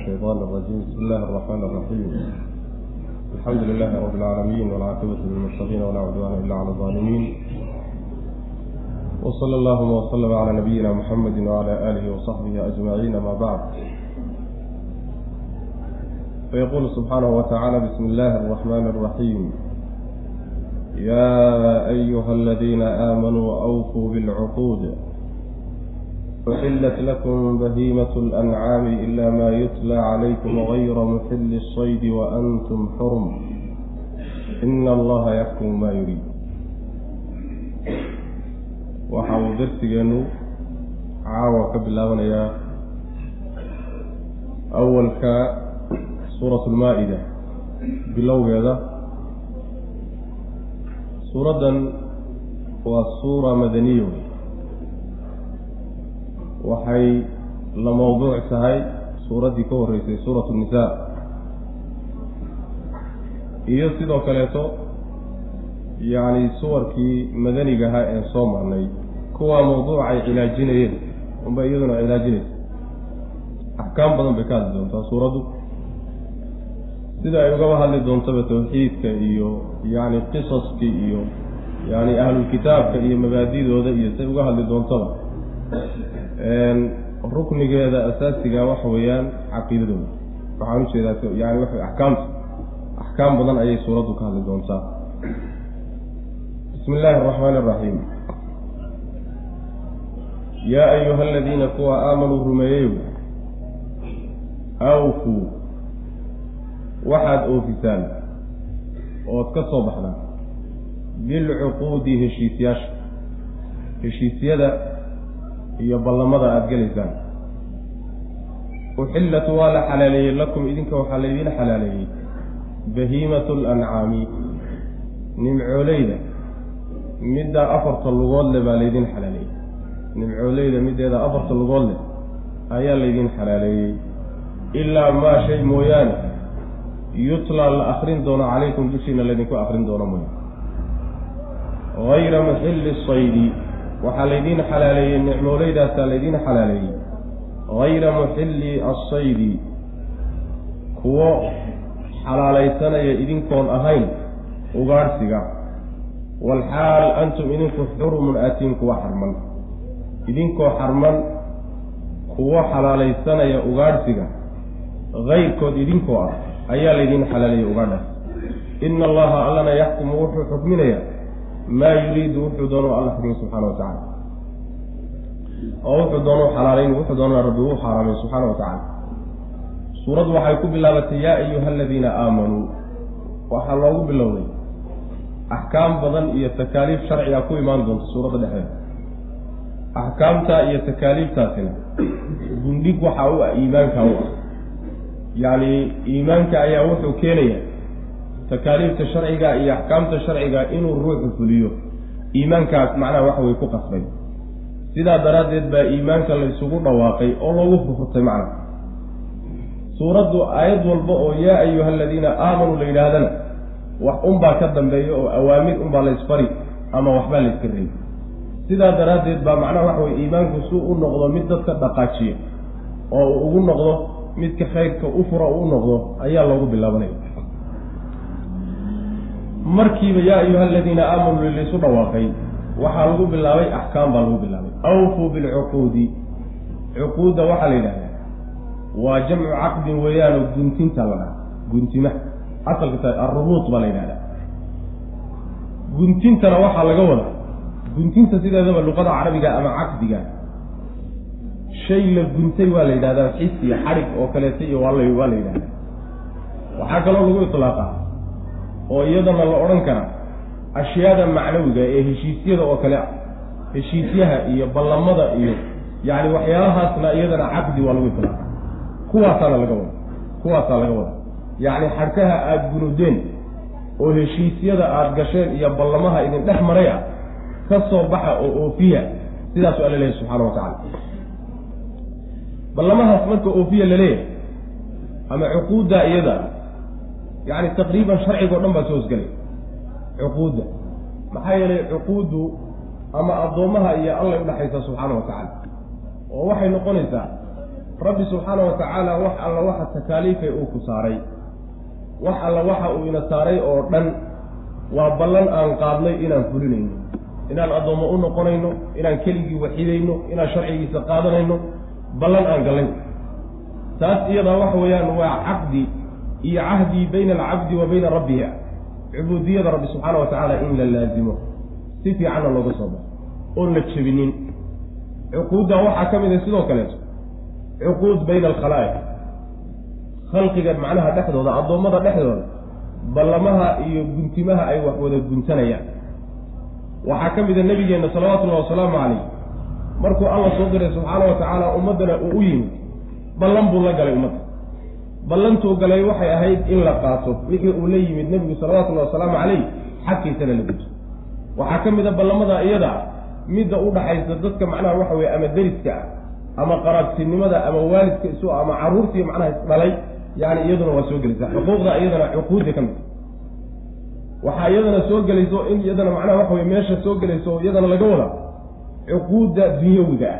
الشيطان الرجيم بسم الله الرحمن الرحيم الحمد لله رب العالمين والعاقبة للمتقين ولا عدوان إلا على الظالمين وصلى اللهم وسلم على نبينا محمد وعلى آله وصحبه أجمعين ما بعد فيقول سبحانه وتعالى بسم الله الرحمن الرحيم يا أيها الذين آمنوا أوفوا بالعقود أحلت لكم بهيمة الأنعام إلا ما يتلى عليكم غير محل الصيد وأنتم حرم إن الله يحكم ما يريد waxa uu darsigeenu caawa ka bilaabanayaa awalka suurat lmaa-ida bilowgeeda suuraddan waa suura madaniya wey waxay la mawduuc tahay suuraddii ka horreysay suuratu nisaa. Iyo sidoo kaleeto yacni suwarkii madaniga ahaa ee soo marnay kuwaa mawduuca ay cilaajinayeen unba iyaduna cilaajinaysa axkaam badan bay ka hadli doontaa suuraddu. Sida ay ugaba hadli doontaba tawxiidka iyo yacni qisaskii iyo yacni ahlulkitaabka iyo mabaadidooda iyo say uga hadli doontaba ruknigeeda asaasiga waxa weeyaan caqiidadooda. Waxaan u jeedaa yani wa axkaamta axkaam badan ayay suuraddu ka hadli doontaa. Bismi illaahi araxmaani araxiim yaa ayuha aladiina kuwa aamanuu rumeeyeyow awfuu waxaad oofisaan ood ka soo baxdaan bilcuquudi heshiisyaasha heshiisyada iyo ballamada aada gelaysaan. Uxillat waa la xalaaleeyey lakum idinka waxaa laydiin xalaaleeyey bahiimatu lancaami nimcooleyda middaa afarta lugood le baa laydin xalaaleeyey nimcooleyda middeeda afarta lugood leh ayaa laydin xalaaleeyey ilaa maa shay mooyaane yutlaa la akrin doono calaykum dushiina laydinku akrin doono mooya hayra maxilli saydi waxaa laydiin xalaaleeyey nicmooleydaasaa laydiin xalaaleeyey. Hayra muxilli assaydi. Kuwo xalaalaysanaya idinkoon ahayn ugaadhsiga. Walxaal antum idinku xurumun aatiin kuwa xarman. Idinkoo xarman kuwo xalaalaysanaya ugaadhsiga. Kayrkood idinkoo ah ayaa laydiin xalaaleeyey ugaadhaas. Ina allaha allana yaxkumu wuxuu xukminayaa maa yuriidu wuxuu doono alla xukmi subxaana wa tacala oo wuxuu doono xalaalayn wuxuu doonana rabbi uu xaaraamay subxaana wa tacala suuraddu waxay ku bilaabatay yaa ayuha aladiina aamanuu waxaa loogu bilowday. Axkaam badan iyo takaaliif sharciga ku imaan doonta suuradda dhexdeeda. Axkaamta iyo takaaliiftaasina gundhig waxa u iimaanka u ah. Yacni iimaanka ayaa wuxuu keenaya takaaliifta sharciga iyo axkaamta sharciga inuu ruuxu fuliyo. Iimaankaas macnaha waxa way ku qasbay. Sidaa daraaddeed baa iimaanka laysugu dhawaaqay oo loogu furfurtay macnaha suuraddu aayad walba oo yaa ayuha aladiina aamanuu la yidhaahdana wax unbaa ka dambeeya oo awaamir unbaa laysfari ama waxbaa layska reeyay sidaa daraaddeed baa macnaha waxa weye iimaanku suu u noqdo mid dadka dhaqaajiya oo uu ugu noqdo midka khayrka u fura u noqdo ayaa loogu bilaabanaya markiiba yaa ayuha aladiina aamanuu laysu dhawaaqay. Waxaa lagu bilaabay axkaam baa lagu bilaabay. Awfuu bilcuquudi. Cuquudda waxaa la yidhahdaa waa jamcu caqdin weeyaanoo guntinta la dhaha guntima asalka ta alrubuut baa la yidhahdaa. Guntintana waxaa laga wadaa guntinta sideedaba luqada carabiga ama caqdiga. Shay la guntay waa la yidhahdaa xis iyo xadhig oo kaleeta iyo waa la waa la yidhahdaa. Waxaa kaloo lagu iطlaaqaa oo iyadana la odhan kara ashyaada macnawiga ee heshiisyada oo kale ah heshiisyaha iyo ballamada iyo yacni waxyaalahaasna iyadana caqdi waa lagu iطlaaqa kuwaasaana laga wada kuwaasaa laga wada yacni xadhkaha aada gunudeen oo heshiisyada aada gasheen iyo ballamaha idin dhex maray ah ka soo baxa oo oofiya sidaasuu alla leeyahy subxana wa tacala ballamahaas marka oofiya la leeyahay ama cuquudda iyada yacni taqriiban sharciga o dhan baa soo hosgelay cuquudda. Maxaa yeelay cuquuddu ama addoommaha iyo allay udhaxaysaa subxaana wa tacaala. Oo waxay noqonaysaa rabbi subxaana wa tacaala wax alla waxa takaaliifay uu ku saaray. Wax alla waxa uu ina saaray oo dhan waa ballan aan qaadnay inaan fulinayno. Inaan addoommo u noqonayno inaan keligii waxidayno inaan sharcigiisa qaadanayno ballan aan gallay taas iyadaa waxa weeyaan waa caqdi iyo cahdi bayna alcabdi wa bayna rabbihi cubuudiyada rabbi subxaana wa tacaala in la laazimo si fiicanna looga soo baxo oon la jebinin. Cuquudda waxaa ka mid a sidoo kaleeto cuquud bayna alkhalaa'iq khalqiga macnaha dhexdooda addoommada dhexdooda ballamaha iyo guntimaha ay wax wada guntanayaan. Waxaa ka mid a nebigeenna salawatullahi wasalaamu calayh markuu alla soo diray subxaana wa tacaala ummaddana uu u yimid ballan buu la galay ummadda ballantuu galay waxay ahayd in la qaato wixii uu la yimid nebigu salawatullahi wasalaamu calayh xagkiisana la guto waxaa ka mid a ballamada iyada midda u dhaxaysa dadka macnaha waxa weye ama deriska ah ama qaraabtinimada ama waalidka isu ama carruurtii macnaha isdhalay yani iyaduna waa soo gelaysaa xuquuqda iyadana cuquudda ka mid waxaa iyadana soo gelayso in iyadana macnaha waxa weye meesha soo gelayso iyadana laga wada cuquudda dunyawiga ah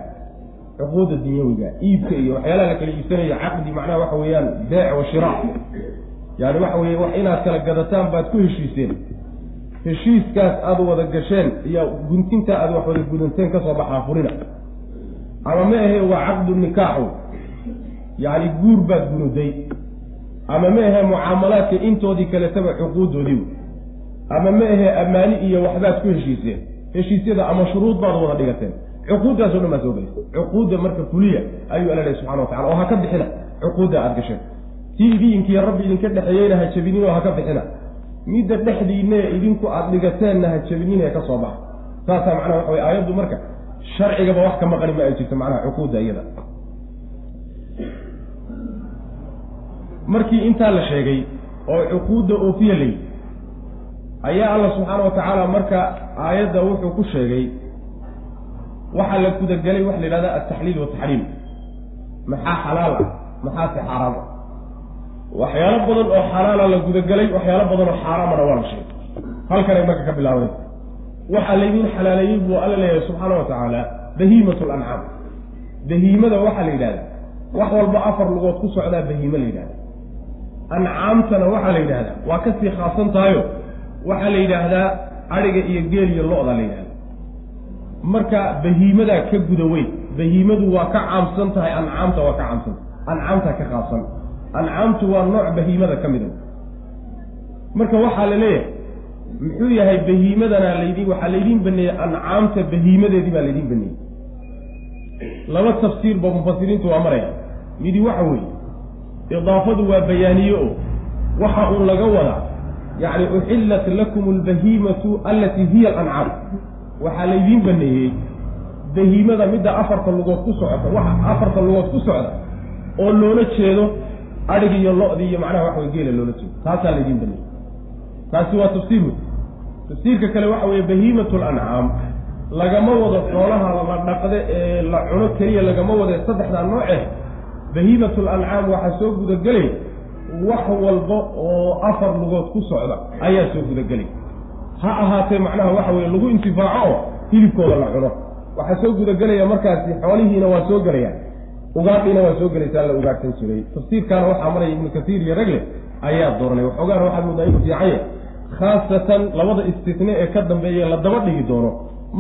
cuquudda dunyawiga iibka iyo waxyaalaha la kala iibsanayo caqdi macnaha waxa weeyaan beec wa shiraac yani waxa weye wax inaad kala gadataan baad ku heshiiseen. Heshiiskaas aada wada gasheen iyo guntinta aada wax wada gudanteen ka soo baxaa furina. Ama ma ahe waa caqdu nikaaxu yacni guur baad gunuday. Ama ma ahe mucaamalaadka intoodii kaletaba cuquudoodii ama ma ahe ammaani iyo waxbaad ku heshiiseen. Heshiisyada ama shuruud baad wada dhigateen cuquuddaasoo dhan baa soo gelaysa cuquudda marka fuliya ayuu alla lehy subxana watacala oo ha ka bixina. Cuquudda aada gasheen tii rabbi idinka dhexeeyeyna ha jabinin oo ha ka bixina. Midda dhexdiinnae idinku aada dhigateenna ha jabinin ka soo baxa. Saasaa macnaha waxa wey aayaddu marka sharcigaba wax ka maqani ma ay jirto macnaha cuquudda iyada. Markii intaa la sheegay oo cuquudda oofiya layi ayaa alla subxaana wa tacaala marka aayadda wuxuu ku sheegay waxaa la gudagelay waxa la yidhahda altaxliil wataxriim maxaa xalaal ah? Maxaase xaaraam ah? Waxyaalo badan oo xalaala la gudagelay waxyaalo badan oo xaaraamana waa la sheegay. Halkanay marka ka bilaabanaysa waxaa laydiin xalaaleeyey buu alla leeyahay subxaana wa tacaala bahiimat lancaam bahiimada waxaa la yidhahdaa wax walba afar lugood ku socdaa bahiimo la yidhahda. Ancaamtana waxaa la yidhahdaa waa ka sii khaasan tahayo. Waxaa la yidhaahdaa adhiga iyo geel iyo lo-da la yidhahda marka bahiimadaa ka guda weyn bahiimadu waa ka caamsan tahay ancaamta waa ka caamsan ancaamtaa ka khaasan ancaamtu waa nooc bahiimada ka mida marka waxaa la leeyahay muxuu yahay bahiimadana laydin waxaa laydiin baneeyey ancaamta bahiimadeedii baa laydiin baneeyey laba tafsiir ba mufasiriintu waa maraya. Midi waxa weeye idaafadu waa bayaaniye o waxa uun laga wadaa yacni uxillat lakum albahiimatu allatii hiya alancaam waxaa laydiin baneeyey bahiimada midda afarta lugood ku socota waxa afarta lugood ku socda oo loola jeedo adhig iyo lo-di iyo macnaha waxa wey geela loola jeedo. Taasaa laydiin baneeyey. Taasi waa tafsiir wey tafsiirka kale waxa weeye bahiimatu lancaam lagama wado xoolaha la dhaqde ee la cuno keliya lagama wade saddexdaa nooce. Bahiimatu lancaam waxaa soo gudagelay wax walba oo afar lugood ku socda ayaa soo gudagelay ha ahaatee macnaha waxa weye lagu intifaaco oo hilibkooda la cuno. Waxaa soo gudagelaya markaasi xoolihiina waa soo gelayaan ugaadhiina waa soo gelaysaa la ugaadhsan jiray. Tafsiirkaana waxaa maraya ibnu kasiir iyo ragle ayaa dooranay waxoogaana waxaad moodaa inuu fiicanya khaasatan labada istitne ee ka dambeeya la daba dhigi doono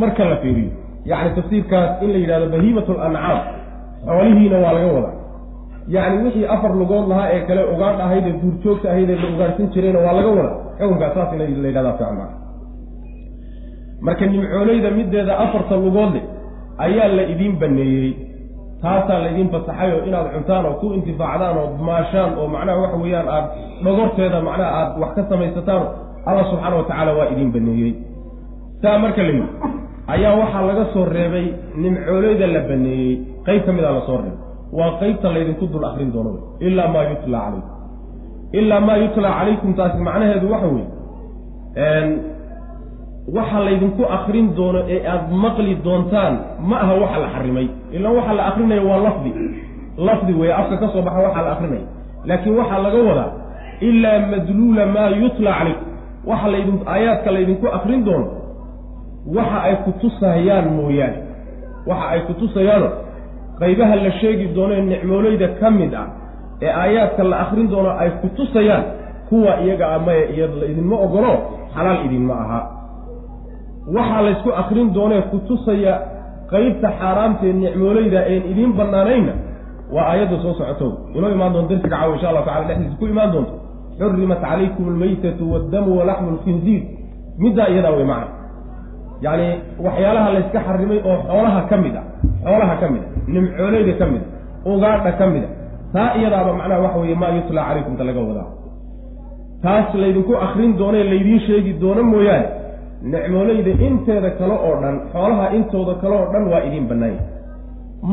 marka la fiiriyo. Yacni tafsiirkaas in la yidhahdo bahiimatu lancaam xoolihiina waa laga wadaa. Yacni wixii afar lugood lahaa ee kale ugaadh ahayd ee duurjoogta ahayd ee la ugaadhsan jirayna waa laga wadaa. Xukunkaas saas in la yidhahdaa fiican maa marka nimcooleyda mideeda afarta lugoodle ayaa la idiin baneeyey. Taasaa laydiin fasaxay oo inaad cuntaan oo ku intifaacdaan oo maashaan oo macnaha waxa weeyaan aad dhogorteeda macnaha aad wax ka samaysataan allah subxaana wa tacaala waa idiin baneeyey. Saa marka la yidhi ayaa waxaa laga soo reebay nimcooleyda la baneeyey. Qeyb ka mid a la soo reebay. Waa qeybta laydinku dul akrin doono ilaa maa yutla calaykum. Ilaa maa yutla calaykum taasi macnaheedu waxa weeye waxa laydinku akrin doono ee aada maqli doontaan ma aha waxa la xarimay. Ilaan waxa la akrinaya waa lafdi. Lafdi weeye afka ka soo baxa waxaa la akrinaya laakiin waxaa laga wadaa ilaa madluula maa yutla calaykum. Waxa laydin aayaadka laydinku akrin doono waxa ay ku tusayaan mooyaane. Waxa ay ku tusayaano qaybaha la sheegi doono ee nicmooleyda ka mid ah ee aayaadka la akrin doono ay ku tusayaan kuwa iyaga ah maya iyada idinma ogolo xalaal idinma aha waxaa laysku akrin doonee ku tusaya qeybta xaaraamtaee nicmooleyda een idiin bannaanaynna waa aayadda soo socoto. Inoo imaan doonto darsiga caawa insha allahu tacala dhexdiisa ku imaan doonto. Xurimat calaykum almaytatu waddamu walaxmu lkhinziir middaa iyadaa wey macna. Yacni waxyaalaha layska xarimay oo xoolaha ka mid a xoolaha ka mid a nimcooleyda ka mid a ugaadha ka mid a taa iyadaaba macnaha waxa weeye maa yutlaa calaykum ta laga wadaa. Taas laydinku akrin doonee laydiin sheegi doono mooyaane nicmooleyda inteeda kale oo dhan xoolaha intooda kale oo dhan waa idiin bannaanya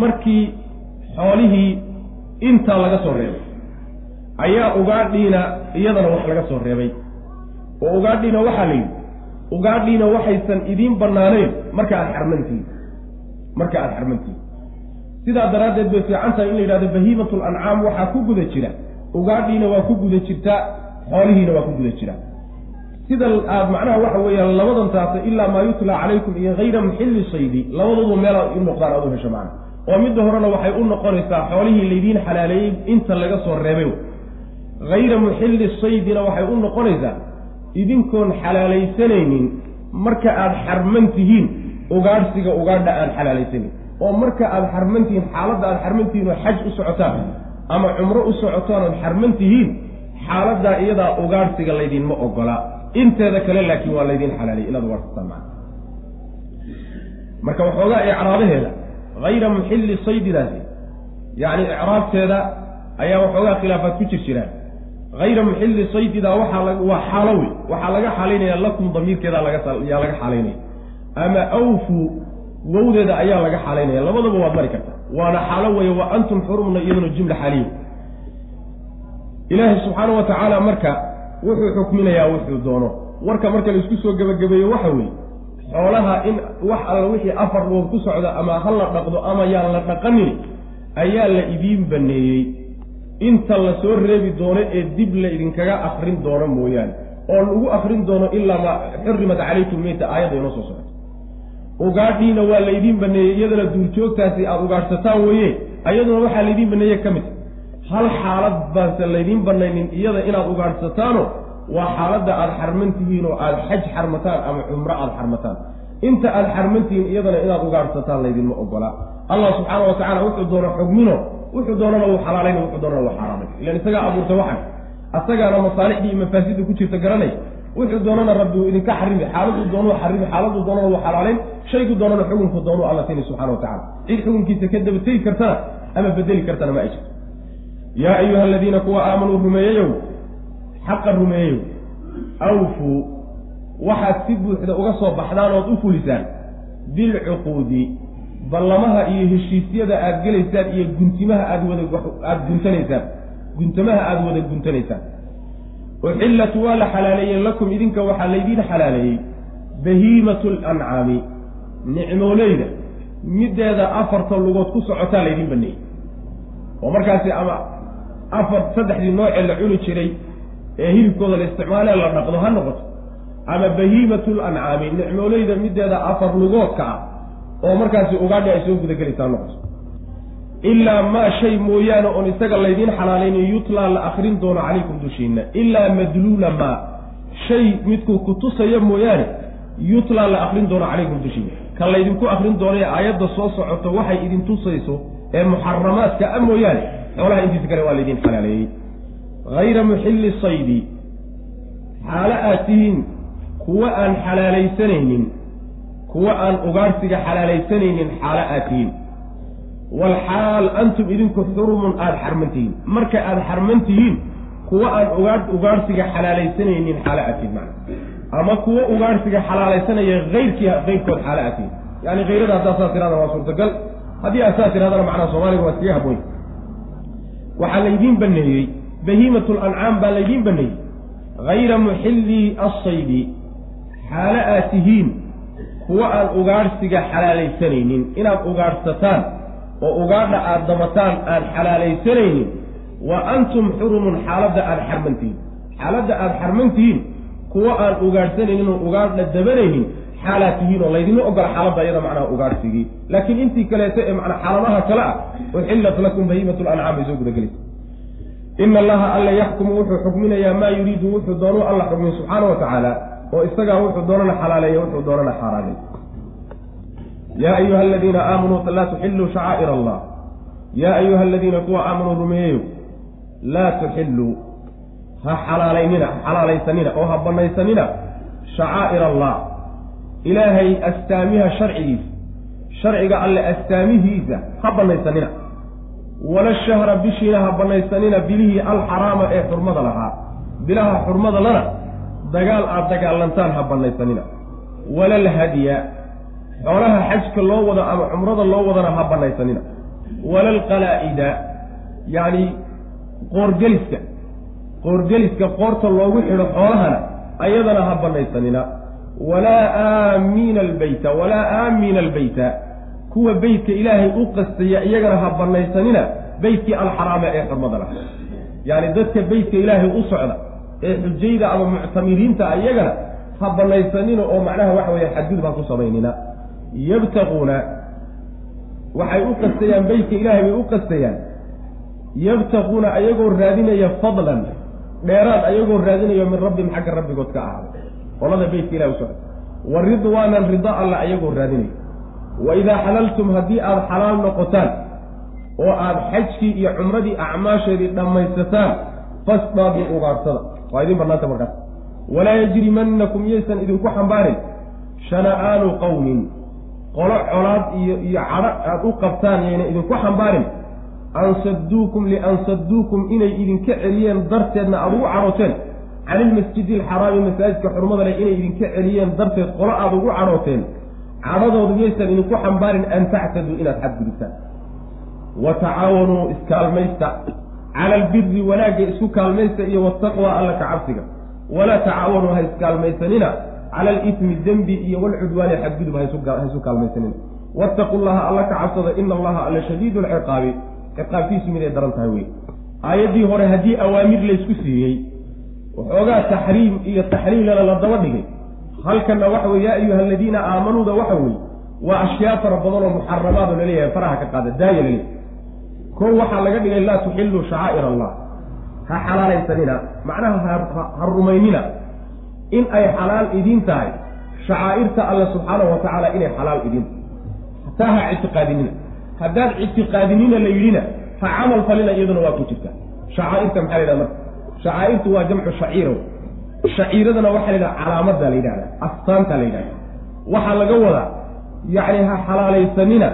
markii xoolihii intaa laga soo reebay ayaa ugaadhiina iyadana wax laga soo reebay. Oo ugaadhiina waxaa la yidhi ugaadhiina waxaysan idiin bannaanayn. Marka aad xarmantihin marka aada xarmantihin sidaa daraaddeed bay fiican tahay in la yidhahdo bahiimatul ancaam waxaa ku guda jira. Ugaadhiina waa ku guda jirtaa xoolihiina waa ku guda jiraa sida aad macnaha waxa weeyaan labadan taasa ilaa maa yutlaa calaykum iyo hayra muxilli saydi labadoodu meelaad u noqdaan aad u hesho macna oo midda horena waxay u noqonaysaa xoolihii laydiin xalaaleeyey inta laga soo reebay. Hayra muxilli saydina waxay u noqonaysaa idinkoon xalaalaysanaynin marka aada xarman tihiin ugaadhsiga ugaadha aan xalaalaysanin oo marka aada xarman tihiin xaaladda aada xarman tihiin oo xaj u socotaan ama cumro u socotaan ood xarman tihiin xaaladdaa iyadaa ugaadhsiga laydinma ogolaa inteeda kale laakiin waa laydin xalaaliyay inaad ugaadhsataan maa marka waxoogaa icraabaheeda hayra muxilli saydidaasi yacni icraabteeda ayaa waxoogaa khilaafaad ku jir jiraan. Hayra muxilli saydidaa waxaa waa xaalo wey waxaa laga xaalaynaya lakum damiirkeeda lagayaa laga xaalaynaya. Ama awfu wowdeeda ayaa laga xaalaynaya labadaba waad mari kartaa waana xaalo weeye wa antum xurumna iyaduna jumla xaaliya ilaahay subxaana wa tacaala marka wuxuu xukminayaa wuxuu doono. Warka marka la isku soo gebagabeeyo waxa weeye xoolaha in wax alla wixii afar lugood ku socda ama ha la dhaqdo ama yaan la dhaqanin ayaa la idiin baneeyey. Inta la soo reebi doono ee dib la idinkaga akrin doono mooyaane oo lagu akrin doono ilaa ma xurimat calaykum meyta aayadda inoo soo socoto ugaadhiina waa laydiin baneeyey iyadana duurjoogtaasi aada ugaadhsataan weeye ayaduna waxaa laydiin baneeye ka mid hal xaalad baanse laydiin banaynin iyada inaad ugaadhsataano waa xaaladda aada xarman tihiin oo aada xaj xarmataan ama cumro aada xarmataan. Inta aada xarman tihiin iyadana inaad ugaadhsataan laydinma ogola. Allah subxaana wa tacala wuxuu doono xugmino wuxuu doonana wuu xalaalayna wuxuu doonana wuu xaaraamay ilan isagaa abuurta waxan asagaana masaalixdii iyo mafaasidda ku jirta garanay. Wuxuu doonana rabbi uu idinka xarimi xaaladuu doonuu xarimi xaaladuu doonana wuu xalaalayn. Shaygu doonana xukunku doonuu alla tini subxana wa tacala cid xukunkiisa ka daba tegi kartana ama bedeli kartana ma ay jirto yaa ayuha aladiina kuwa aamanuu rumeeyeyow xaqa rumeeyeyow awfuu waxaad si buuxda uga soo baxdaan ood u fulisaan bilcuquudi ballamaha iyo heshiisyada aada gelaysaan iyo guntimaha aada wada aada guntanaysaan guntamaha aada wada guntanaysaan uxillat waa la xalaaleeyey lakum idinka waxaa laydiin xalaaleeyey bahiimatu lancaami nicmooleyda middeeda afarta lugood ku socotaa laydiin baneeyey oo markaasi ama afar saddexdii noocee la cuni jiray ee hilibkooda la isticmaalee la dhaqdo ha noqoto. Ama bahiimatu lancaami nicmooleyda middeeda afar lugoodka ah oo markaasi ugaadhi ay soo gudagelaysaa noqoto. Ilaa maa shay mooyaane oon isaga laydiin xalaalaynayo yutlaa la akrin doono calaykum dushiinna. Ilaa madluula maa shay midkuu ku tusaya mooyaane yutlaa la akrin doono calaykum dushiinna. Ka laydinku akrin doono ee aayadda soo socoto waxay idin tusayso ee muxaramaadka a mooyaane xoolaha intiisa kale waa laydin xalaaleeyey hayra muxilli saydi. Xaalo aad tihiin kuwa aan xalaalaysanaynin kuwa aan ugaadhsiga xalaalaysanaynin xaalo aad tihiin. Walxaal antum idinku xurumun aada xarman tihiin marka aada xarman tihiin kuwa aan ugaadh ugaadhsiga xalaalaysanaynin xaalo aad tihiin macna. Ama kuwa ugaadhsiga xalaalaysanaya hayrkii hayrkood xaalo aad tihiin. Yani hayrada haddaa saas tirahda waa suurtagal. Haddii aad saas tirahdana macnaha soomaaliga waa iskaga habooy waxaa laydiin baneeyey bahiimatu lancaam baa laydiin baneeyey hayra muxillii assaydi xaalo aad tihiin kuwa aan ugaadhsiga xalaalaysanaynin inaad ugaadhsataan oo ugaadha aada damataan aan xalaalaysanaynin wa antum xurumun xaaladda aada xarman tihiin xaaladda aada xarman tihiin kuwa aan ugaadhsanaynin oo ugaadha dabanaynin xaalaad tihiin oo laydinma ogola xaaladda iyada macnaha ugaadhsigii laakiin intii kaleeto ee macnaa xaaladaha kale ah uxillat lakum bahiimatu lancaam bay soo gudagelaysa ina allaha alla yaxkumu wuxuu xukminayaa maa yuriidu wuxuu doonu alla xukmin subxaana wa oo isagaa wuxuu doonana xalaaleeya wuxuu doonana xaaraanay yaa ayuha aladiina aamanuu laa tuxilluu shacaa'ir allah yaa ayuha aladiina kuwa aamanuu rumeeyeyo laa tuxilluu ha xalaalaynina xalaalaysanina oo ha banaysanina shacaa'ir allah ilaahay astaamiha sharcigiisa sharciga alle astaamihiisa ha banaysanina. Wala shahra bishiina ha banaysanina bilihii alxaraama ee xurmada lahaa. Bilaha xurmada lana dagaal aad dagaalantaan ha banaysanina. Wala alhadya xoolaha xajka loo wado ama cumrada loo wadana ha banaysanina. Wala alqalaa'ida yacni qoorgeliska qoorgeliska qoorta loogu xidho xoolahana ayadana ha banaysanina walaa aamiina albeyta walaa aamiina albeyta kuwa beytka ilaahay u qastaya iyagana ha banaysanina beytkii alxaraama ee xurmada lah yacni dadka beytka ilaahay u socda ee xujayda ama muctamiriinta iyagana ha banaysanina oo macnaha waxa weeye xadgudub ha ku samaynina yabtaquuna waxay u qastayaan beytka ilaahay bay u qastayaan yabtaquuna ayagoo raadinaya fadlan dheeraad ayagoo raadinayo min rabbihim xagga rabbigood ka ahaaday qolada beytka ilahi u socda wa ridwaanan rida alla ayagoo raadinayo wa idaa xalaltum haddii aada xalaal noqotaan oo aada xajkii iyo cumradii acmaasheedii dhammaysataan fasdaaduu ugaarsada. Waa idin bannaanta markaas. Walaa yajrimannakum yaysan idinku xambaarin. Shana'aanu qowmin qolo colaad iyo iyo cadho aada u qabtaan yayna idinku xambaarin. An sadduukum lian sadduukum inay idinka celiyeen darteedna aada ugu cadhooteen can ilmasjidi alxaraami masaajidka xurmada leh inay idinka celiyeen darteed qolo aada ugu cadhooteen cadhadoodu yaysan idinku xambaarin an tactaduu inaad xadgudubtaan wa tacaawanuu iskaalmaysta cala albiri wanaagga isku kaalmaysta iyo wataqwa alla ka cabsiga walaa tacaawanuu ha iskaalmaysanina cala alitmi dembi iyo walcudwaani xadgudub ha isu kaalmaysanina wattaqu llaha alla ka cabsada ina allaha alla shadiidu lciqaabi ciqaabkiisu miday daran tahay wey aayaddii hore haddii awaamir laysku siiyey waxoogaa taxriim iyo taxliilana la daba dhigay. Halkanna waxa weye yaa ayuha aladiina aamanuuda waxa weeye waa ashyaa fara badan oo muxaramaado la leeyahay faraha ka qaada daaya la leeyahay kow waxaa laga dhigay laa tuxilluu shacaa'ir allah. Ha xalaalaysanina macnaha ha rumaynina. In ay xalaal idiin tahay shacaa'irta alle subxaanahu wa tacaala inay xalaal idiin. Tahay hataa ha ictiqaadinina. Haddaad ictiqaadinina la yidhina ha camal falina iyaduna waa ku jirta. Shacaa'irta maxaa la yidhaha marka shacaa'irtu waa jamcu shaciiro shaciiradana waxaa la yidhaha calaamadda la yidhahda astaanta la yidhahda waxaa laga wadaa yacni ha xalaalaysanina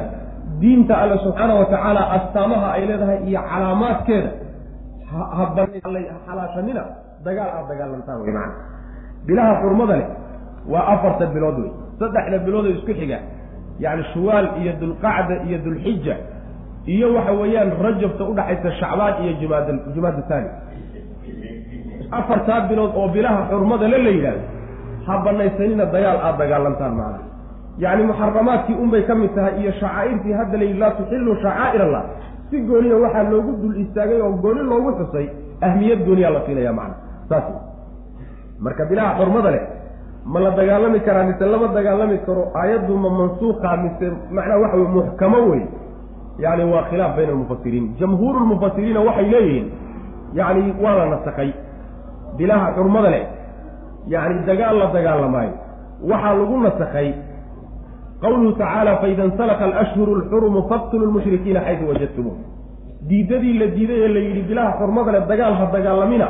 diinta alle subxaana wa astaamaha ay leedahay iyo calaamaadkeeda. Ha xalaashanina dagaal aad dagaalantaan wey macana bilaha xurmada leh waa afarta bilood wey. Saddexda bilood oo isku xiga yacni shuwaal iyo dulqacda iyo dulxija iyo waxa weeyaan rajabta udhaxaysa shacbaan iyo jumaad jumaada afartaa bilood oo bilaha xurmada le la yidhahdo ha banaysanina dagaal aada dagaalantaan macana yacni muxaramaadkii unbay ka mid tahay iyo shacaa'irtii hadda la yidhi laa tuxilluu shacaa'ir allah si gooniya waxaa loogu dul istaagay oo gooni loogu xusay ahmiyad gooniyaa la siinaya macana saas marka bilaha xurmada leh ma la dagaalami karaa mise lama dagaalami karo aayaddu ma mansuuqa mise macnaha waxa wey muxkamo wey yacni waa khilaaf bayna almufasiriin jamhuuru lmufasiriina waxay leeyihiin yacni waa la nasakay bilaha xurmada leh yacni dagaal la dagaalamaayo waxaa lagu nasakay qawluhu tacaala faida insalaka alashhuru alxurumu faqtulu lmushrikiina xaysu wajadtumuun diidadii la diiday ee la yidhi bilaha xurmada leh dagaal ha dagaalamina.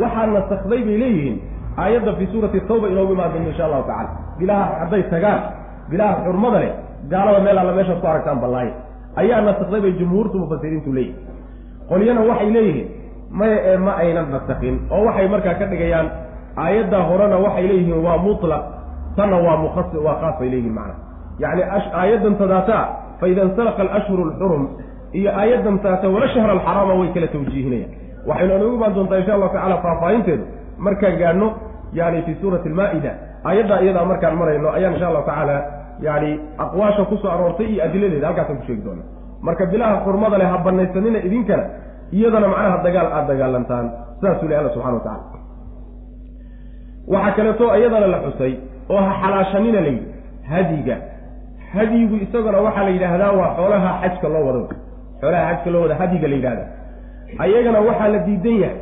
Waxaa nasakday bay leeyihiin aayadda fii suurati tawba inoogu imaan doonto insha allahu tacala bilaha hadday tagaan bilaha xurmada leh gaalada meel alla meeshaad ku aragtaan ballaaye. Ayaa nasakday bay jumhuurtu mufasiriintu leeyihiin qolyana waxay leeyihiin maya ee ma aynan nasakin oo waxay markaa ka dhigayaan aayadda horena waxay leeyihiin waa mutlaq. Tanna waa mukhas waa khaas bay leeyihiin macna. Yacni aayaddan tadaata faida insalaqa alashhuru alxurum iyo aayaddan taata wala shahra alxaraama way kala tawjiihinayaan. Waxaynu noogu imaan doontaa insha allahu tacala faahfaahinteedu markaan gaadhno yani fii suurati almaa-ida. Aayaddaa iyadaa markaan marayno ayaan insha allahu tacaala yani aqwaasha ku soo aroortay iyo adiladeeda halkaasaan ku sheegi doona marka bilaha xurmada leh ha banaysanina idinkana iyadana macnaha dagaal aada dagaalantaan saasuu leh alla subxana wa tacala waxaa kaleeto iyadana la xusay oo ha xalaashanina la yidhi hadiga. Hadigu isaguna waxaa la yidhaahdaa waa xoolaha xajka loo wado. Xoolaha xajka loo wada hadiga la yidhahda ayagana waxaa la diidan yahay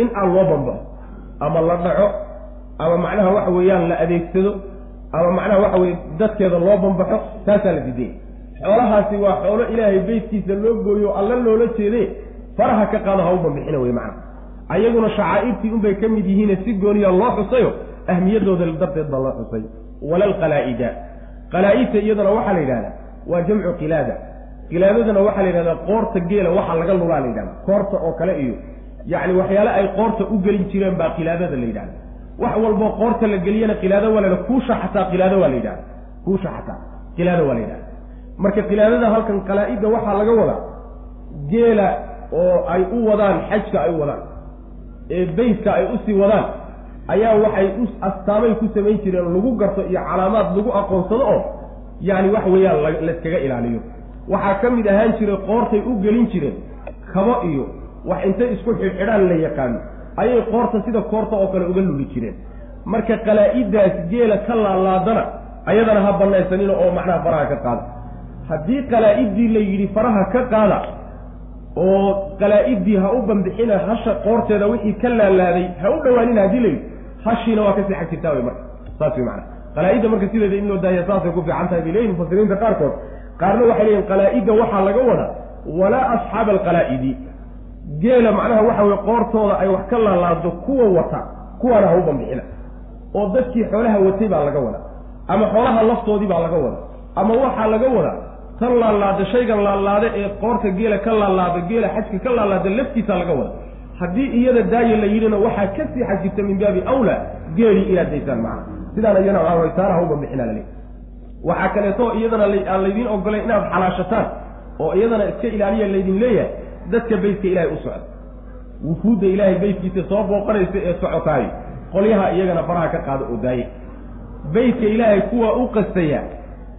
in aan loo bambaxo ama la dhaco ama macnaha waxa weeyaan la adeegsado ama macnaha waxa weye dadkeeda loo bambaxo taasaa la diidan yahay. Xoolahaasi waa xoolo ilaahay beytkiisa loo gooyo alla loola jeede faraha ka qaado ha u wey macna. Ayaguna shacaa'irtii unbay ka mid yihiine si gooniya loo xusayo ahmiyadooda darteed baa loo xusay. Walalqalaa'ida qalaa-idta iyaduna waxaa la yidhahdaa waa jamcu qilaada. Qilaadadana waxaa la yidhahdaa qoorta geela waxa laga lulaa la yidhahda koorta oo kale iyo yacni waxyaale ay qoorta u gelin jireen baa qilaadada la yidhahda wax walboo qoorta la geliyana qilaado waa la yidhahda kuusha xataa qilaado waa la yidhahda kuusha xataa qilaado waa la yidhahda marka qilaadada halkan qalaa-idda waxaa laga wadaa geela oo ay u wadaan xajka ay u wadaan ee beytka ay u sii wadaan ayaa waxay u astaamay ku samayn jireen lagu garto iyo calaamaad lagu aqoonsado oo yacni wax weeyaan layskaga ilaaliyo. Waxaa ka mid ahaan jiray qoortay u gelin jireen kabo iyo wax intay isku xidhxidhaan la yaqaano. Ayay qoorta sida koorta oo kale uga luli jireen. Marka qalaa-idaas geela ka laalaadana ayadana ha banaysanina oo macnaha faraha ka qaada. Haddii qalaa-iddii la yidhi faraha ka qaada oo qalaa-iddii ha u bambixina hasha qoorteeda wixii ka laalaaday ha u dhawaanina haddii la yidhi hashiina waa ka sii xag jirtaa wey marka. Saas wey macana qalaa-idda marka sideeda in loo daaya saasay ku fiican tahay bay leeyihiin mufasiriinta qaarkood. Qaarna waxay leeyihiin qalaa-idda waxaa laga wadaa walaa asxaaba alqalaa'idi geela macnaha waxa weye qoortooda ay wax ka laalaado kuwa wata kuwaana ha u bambixina oo dadkii xoolaha watay baa laga wadaa ama xoolaha laftoodii baa laga wadaa ama waxaa laga wadaa tan laalaada shaygan laalaada ee qoorta geela ka laalaada geela xajka ka laalaada laftiisa laga wada. Haddii iyada daaya la yidhina waxaa ka sii xajirta min baabi awla geelii inaad daysaan macna. Sidaana iyana taana hauba bixinaa laleey waxaa kaleeto iyadana aan laydiin ogolayn inaad xalaashataan oo iyadana iska ilaaliya laydin leeyahay dadka beytka ilaahay u socda. Wufuudda ilaahay beytkiisa soo booqanaysa ee socotaay qolyaha iyagana faraha ka qaada oo daaya beytka ilaahay kuwa u qastaya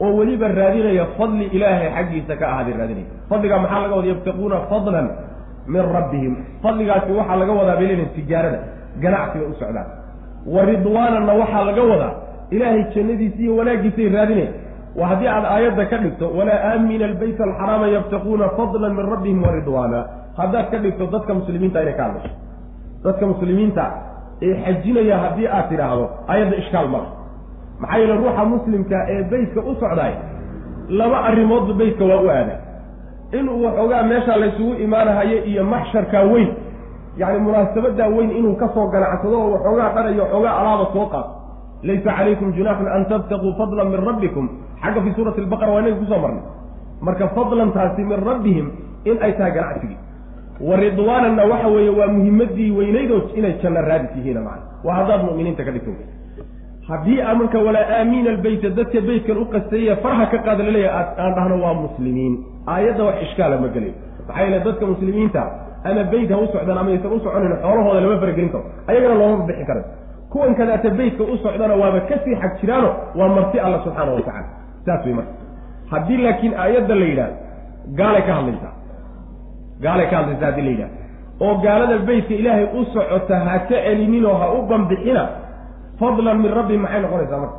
oo weliba raadinaya fadli ilaahay xaggiisa ka ahaaday raadinaya. Fadligaa maxaa laga wada yabtaquuna fadlan min rabbihim. Fadligaasi waxaa laga wadaa bay leedahay tijaarada ganacsiga u socdaan. Wa ridwaananna waxaa laga wadaa ilaahay jannadiisi iyo wanaaggiisay raadinaya waa haddii aad aayadda ka dhigto walaa aamina albayta alxaraama yabtaquuna fadlan min rabbihim wa ridwaana. Haddaad ka dhigto dadka muslimiinta inay ka hadlasho dadka muslimiinta ee xajinaya haddii aad tidhaahdo aayadda ishkaal mala maxaa yeele ruuxa muslimka ee beytka u socdaay laba arrimoodba beytka waa u aadaa inuu waxoogaa meesha laysugu imaanahayo iyo maxsharkaa weyn yacni munaasabadaa weyn inuu ka soo ganacsado oo waxoogaa dhanayo waxoogaa alaaba soo qaato. Laysa calaykum junaaxun an tabtaquu fadlan min rabbikum. Xagga fii suurati albaqara waa inaga ku soo marnay. Marka fadlantaasi min rabbihim in ay tahay ganacsigii wa ridwaananna waxa weeye waa muhimadii weynaydoo inay janno raadis yihiina macana waa haddaad mu'miniinta ka dhigto haddii a marka walaa aamiina albeyta dadka beytkan u qasteeye farha ka qaada la leeyahay aan dhahno waa muslimiin. Aayadda wax ishkaala ma gelayo maxaa yeele dadka muslimiinta ama beyt ha u socdaan ama aysan u soconin xoolahooda lama faragelin karo. Ayagana looma bixi karo. Kuwan kadaata beytka u socdana waaba ka sii xag jiraano waa marti alla subxaana wa tacala saas wey marka haddii laakiin aayadda la yidhahdo gaalay ka hadlaysaa. Gaalay ka hadlaysaa haddii la yidhahdo oo gaalada beytka ilaahay u socota ha ka celininoo ha u bambixina fadlan min rabbi maxay noqonaysaa marka?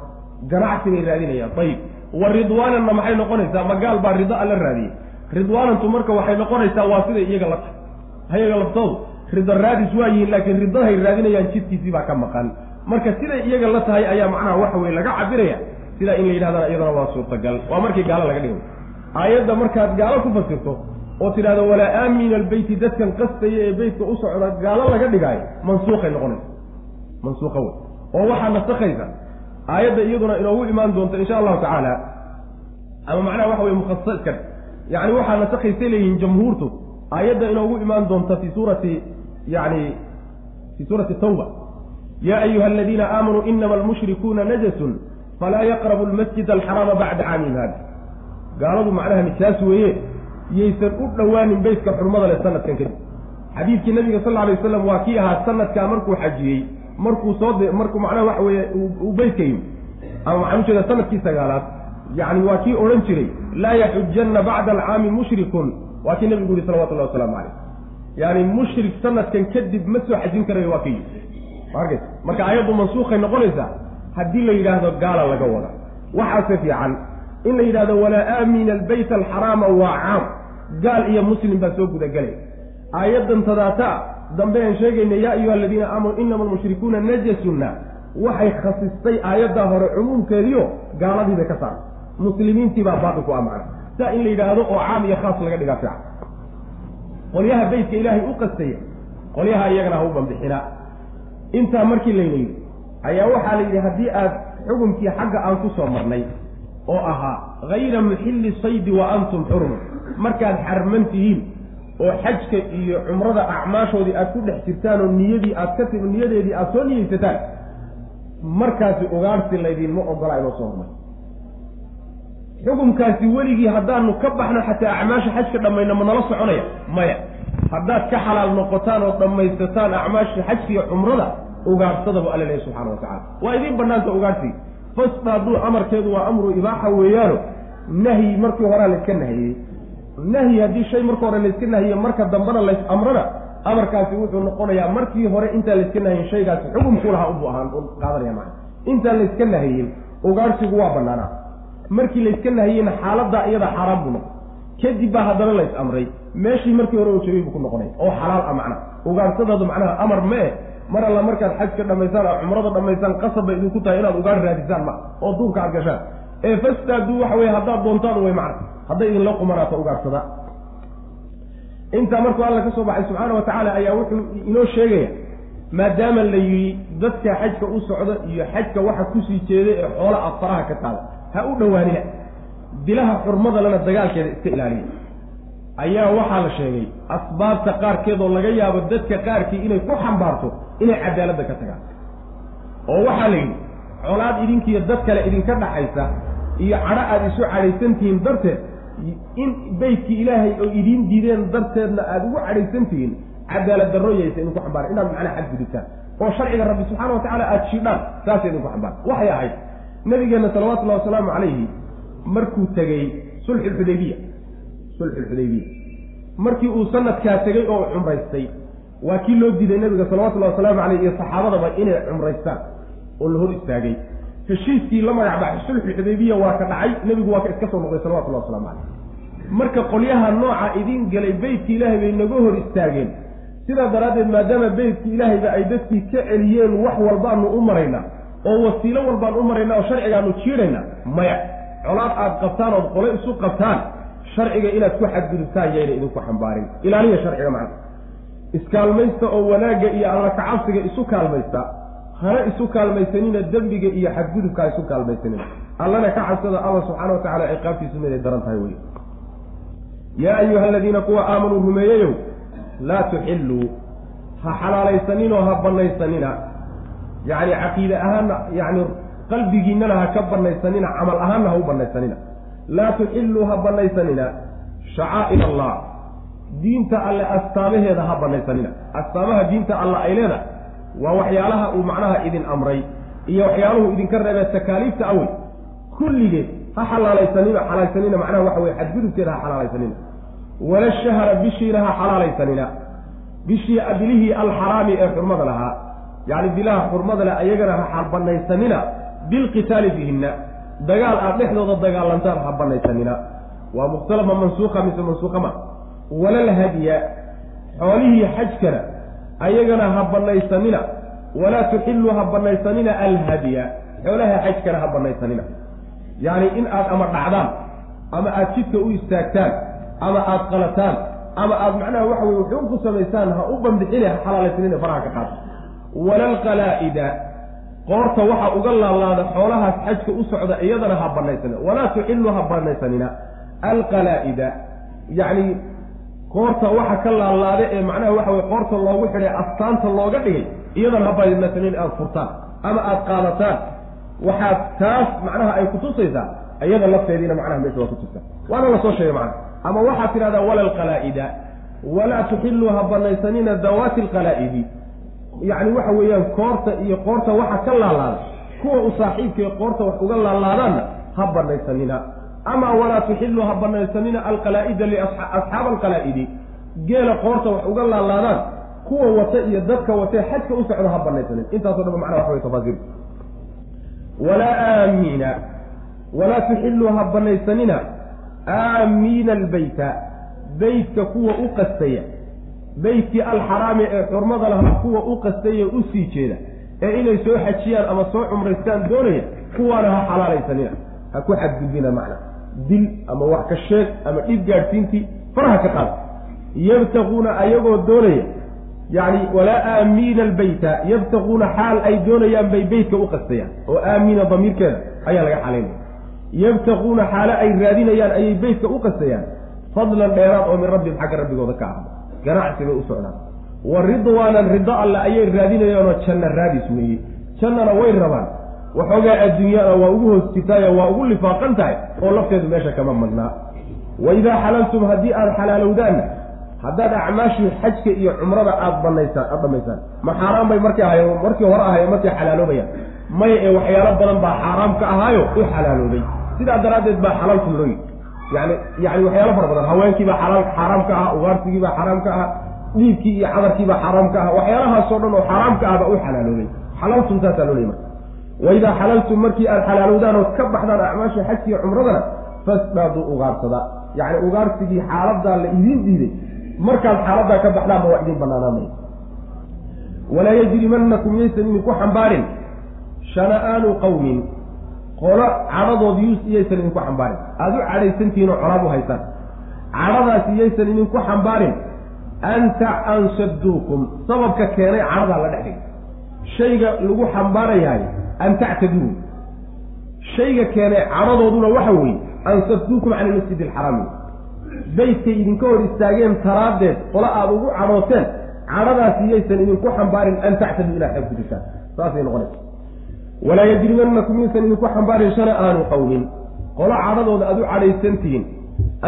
Ganacsi bay raadinayaan. Ayib wa ridwaananna maxay noqonaysaa? Magaal baa rido alla raadiyey. Ridwaanantu marka waxay noqonaysaa waa siday iyaga la tahay. Hayaga laftoodu. Rido raadis waa yihiin laakiin ridahay raadinayaan jidkiisii baa ka maqan. Marka siday iyaga la tahay ayaa macnaha waxa weye laga cabiraya sidaa in la yidhahdana iyadana waa suurtagal. Waa markii gaalo laga dhigay aayadda markaad gaalo ku fasirto oo tidhahdo walaa aamina albeyti dadkan qastaya ee beytka u socda gaalo laga dhigaayo mansuuqay noqonaysa mansuuqa wey oo waxaa nasakaysa. Aayadda iyaduna inoogu imaan doonta insha allahu tacaala. Ama macnaha waxa weye mukhasaskan yani waxaa nasakaysay leeyihiin jamhuurtu. Aayadda inoogu imaan doonta fi suurati yani fi suurati tawba. Ya ayuha aladiina aamanuu inama almushrikuuna najasun falaa yaqrabu lmasjid alxaraama bacda caamihim hada gaaladu macnaha nijaas weeye yaysan u dhowaanin beytka xurmada leh sanadkan kadib. Xadiidkii nabiga sal lla alay waslam waa kii ahaa sanadkaa markuu xajiyey markuu soo markuu macnaha waxa weeye uu beytka yimi ama waxaan ujeeda sannadkii sagaalaad yacni waa kii odhan jiray laa yaxujanna bacda alcaami mushrikun. Waa kii nabigu yihi salawatullahi wasalaamu caleyh yani mushrik sanadkan kadib ma soo xajin karayo waa ka yimi markas marka aayaddu mansuukhay noqonaysaa haddii la yidhaahdo gaala laga wada. Waxaase fiican in la yidhahdo walaa aamina albayt alxaraama waa caam. Gaal iyo muslim baa soo gudagelay aayaddan tadaata dambe aan sheegayna yaa ayuha aladiina aamanuu inama almushrikuuna najasunna waxay khasistay aayaddaa hore cumuumkeediio gaaladii bay ka saartay. Muslimiintii baa baaqi ku amacna saa in la yidhaahdo oo caam iyo khaas laga dhigaa fiican qolyaha beytka ilaahay u qastaya qolyaha iyagana ha u bambixina. Intaa markii layna yidhi ayaa waxaa la yidhi haddii aad xukunkii xagga aan ku soo marnay oo ahaa hayra muxilli saydi wa antum xurum markaad xarman tihiin oo xajka iyo cumrada acmaashoodii aad ku dhex jirtaan oo niyadii aad ka timi niyadeedii aada soo niyeysataan markaasi ugaarsi laydinma ogola inoo soo hormay xukumkaasi weligii haddaanu ka baxno xataa acmaasha xajka dhammayna ma nala soconaya maya. Haddaad ka xalaal noqotaan oo dhammaysataan acmaasha xajka iyo cumrada ugaarsadaba alla lehy subxana wa tacala waa idiin banaanta ugaarsi fasta hadduu amarkeedu waa amru ibaaxa weeyaano. Nahyi markii horaa layska nahiyey nahyi haddii shay marka hore layska nahiye marka dambena lays amrana amarkaasi wuxuu noqonayaa markii hore intaan layska nahiyin shaygaasi xukumku lahaa ubu ahaan qaadanaya maa intaan layska nahiyin ugaarsigu waa banaanaa markii layska nahiyeyna xaaladaa iyada xaaraan buu noqon kadib baa haddana lays amray. Meeshii markii hore oo jabay buu ku noqonaya oo xalaal ah macnaha ugaarsadadu macnaha amar mee mar alla markaad xajka dhamaysaan oo cumrada dhamaysaan qasab bay idinku tahay inaad ugaar raadisaan ma. Oo duurka aad gashaan. Ee fastaaduu waxa weye haddaad doontaan way macna hadday idinla qumanaato ugaarsada. Intaa markuu alla ka soo baxay subxaana wa tacaala ayaa wuxuu inoo sheegaya maadaama la yidhi dadka xajka u socda iyo xajka waxa ku sii jeeda ee xoola aad faraha ka qaada ha u dhowaanina dilaha xurmada lana dagaalkeeda iska ilaaliya. Ayaa waxaa la sheegay asbaabta qaarkeed oo laga yaabo dadka qaarkii inay ku xambaarto inay cadaaladda ka tagaan. Oo waxaa la yidhi colaad idinkiiyo dad kale idinka dhaxaysa iyo cadho aada isu cadhaysantihiin darteed in beytkii ilaahay oo idiin diideen darteedna aada ugu cadhaysantihiin cadaalad darroyaysa idinku xambaaran inaad macnaha xadgudubtaan oo sharciga rabbi subxaana wa tacala aada shidhaan saasay idinku xambaaran waxay ahayd nabigeenna salawatullahi wasalaamu calayhi markuu tegey sulxulxudaybiya sulxulxudaybiya markii uu sanadkaa tegey oo cumraystay waa kii loo diiday nabiga salawatullahi wasalaamu caleyh iyo saxaabadaba inay cumraystaan. Oo la hor istaagay heshiiskii la magac baxay. Sulxulxudaybiya waa ka dhacay. Nebigu waa ka iska soo noqday salawatullahi waslamu caleyh marka qolyaha nooca idiin galay beytkii ilaahay bay naga hor istaageen. Sidaa daraaddeed maadaama beytkii ilaahayba ay dadkii ka celiyeen wax walbaanu u maraynaa oo wasiilo walbaan u maraynaa oo sharcigaanu jiidhaynaa maya. Colaad aad qabtaan ood qole isu qabtaan sharciga inaad ku xadgudubtaan yayna idinku xambaarin. Ilaaliya sharciga macna iskaalmaysta oo wanaagga iyo alla kacabsiga isu kaalmaysta hana isu kaalmaysanina dembiga iyo xadgudubka ha isu kaalmaysanina. Allana ka cabsada alla subxaana wa tacala ciqaabtiisu miday daran tahay wey yaa ayuha aladiina kuwa aamanuu rumeeyeyow laa tuxilluu ha xalaalaysaninoo ha banaysanina. Yacni caqiide ahaanna yacni qalbigiinnana ha ka banaysanina camal ahaanna ha u banaysanina. Laa tuxilluu ha banaysanina. Shacaa'ir allah diinta alle astaamaheeda ha banaysanina. Astaamaha diinta alla ay leedahay waa waxyaalaha uu macnaha idin amray iyo waxyaaluhu idinka reebee takaaliifta awey kulligeed ha xalaalaysanina xalaalsanina macnaha waxa weye xadgudubkeeda ha xalaalaysanina. Wala shahra bishiina ha xalaalaysanina. Bishii bilihii alxaraami ee xurmada lahaa. Yacni bilaha xurmada leh ayagana ha banaysanina bilqitaali bihinna dagaal aad dhexdooda dagaalantaan ha banaysanina waa mukhtalama mansuuqa mise mansuuqa ma? Walal hadya xoolihii xajkana ayagana ha banaysanina. Walaa tuxiluu ha banaysanina alhadya xoolaha xajkana ha banaysanina. Yacni in aad ama dhacdaan ama aada jidka u istaagtaan ama aada qalataan ama aada macnaha waxa weye wuxuun ku samaysaan ha u bandixine ha xalaalaysanina faraha ka qaata walalqalaa'ida qoorta waxa uga laalaada xoolahaas xajka u socda iyadana ha banaysanina. Walaa tuxiluu ha banaysanina. Alqalaa'ida yacni qoorta waxa ka laalaada ee macnaha waxa weye qoorta loogu xidhay astaanta looga dhigay iyadana ha banaysanin aada furtaan ama aada qaadataan. Waxaad taas macnaha ay kutusaysaa iyada lafteediina macnaha meesha waa kutusa waana la soo sheegay macnaha. Ama waxaad tidhahdaa wala alqalaa'ida walaa tuxiluu ha banaysanina dawaati alqalaa'idi yacni waxa weeyaan koorta iyo qoorta waxa ka laalaada kuwa u saaxiibkae qoorta wax uga laalaadaanna ha banaysanina ama walaa tuxiluu ha banaysanina alqalaa'ida liasxaaba alqalaa'idi geela qoorta wax uga laalaadaan kuwa wata iyo dadka watee xajka u socda ha banaysanin intaaso dhan ba macnaha waxa way tafaasiir walaa aamiina walaa tuxilluu ha banaysanina aamiina albeyta beytka kuwa u qastaya beytkii alxaraami ee xurmada lahaa kuwa u qastaya u sii jeeda ee inay soo xajiyaan ama soo cumraystaan doonaya kuwaana ha xalaalaysanina ha ku xadgudbina macna dil ama wax ka sheeg ama dhib gaadhsiintii faraha ka qaada. Yabtaquuna ayagoo doonaya yacni walaa aamiina albeyta yabtaquuna xaal ay doonayaan bay beytka u qastayaan oo aamiina damiirkeeda ayaa laga xalaynaya yabtaquuna xaale ay raadinayaan ayay beytka u qastayaan fadlan dheeraad oo min rabbihim xagga rabbigooda ka ahda ganacsi bay u socdaan. Wa ridwaanan rido alle ayay raadinayaanoo janna raadis weeye. Jannana way rabaan waxoogaa adduunyana waa ugu hoos jirtaayo waa ugu lifaaqan tahay oo lafteedu meesha kama madnaa wa idaa xalaltum haddii aada xalaalowdaanna haddaad acmaashii xajka iyo cumrada aada banaysaan aada dhamaysaan ma xaaraan bay markay ahayen markii hore ahayen markay xalaaloobayaan. Maya ee waxyaalo badan baa xaaraam ka ahaayo u xalaaloobay sidaa daraaddeed baa xalaaltum loo yidhi yani yani waxyaalo fara badan. Haweenkiibaa xalaal xaaraam ka ahaa ugaarsigiibaa xaaraam ka ahaa dhiibkii iyo cadarkiibaa xaaraam ka ahaa waxyaalahaasoo dhan oo xaaraam ka ah baa u xalaaloobay xalaltum saasaa loo leey marka waidaa xalaltum markii aada xalaalowdaan ood ka baxdaan acmaasha xajkiiyo cumradana fasdaaduu ugaarsadaa yacni ugaarsigii xaaladaa la idiin diiday. Markaad xaaladaa ka baxdaanba waa idin banaanaanaya walaa yajrimanakum yaysan idinku xambaarin. Shana-aanu qawmin. Qolo cadhadood yus iyaysan idinku xambaarin. Aada u cadhaysantihiin oo colaad u haysaan cadhadaasi iyaysan idinku xambaarin. Anta an sadduukum sababka keenay cadhadaa la dhex dhigay. Shayga lagu xambaarayahay an tactaduu shayga keenay cadhadooduna waxa weeye an sadduukum cani masjid alxaraami beytkay idinka hor istaageen taraaddeed qolo aada ugu cadhooteen cadhadaasi yaysan idinku xambaarin an tactaduu ilaa xeeb gudisaan saasay noqonaysa walaa yajrimanakum yaysan idinku xambaarin shana aanu qowmin qolo cadhadooda aada u cadhaysantihiin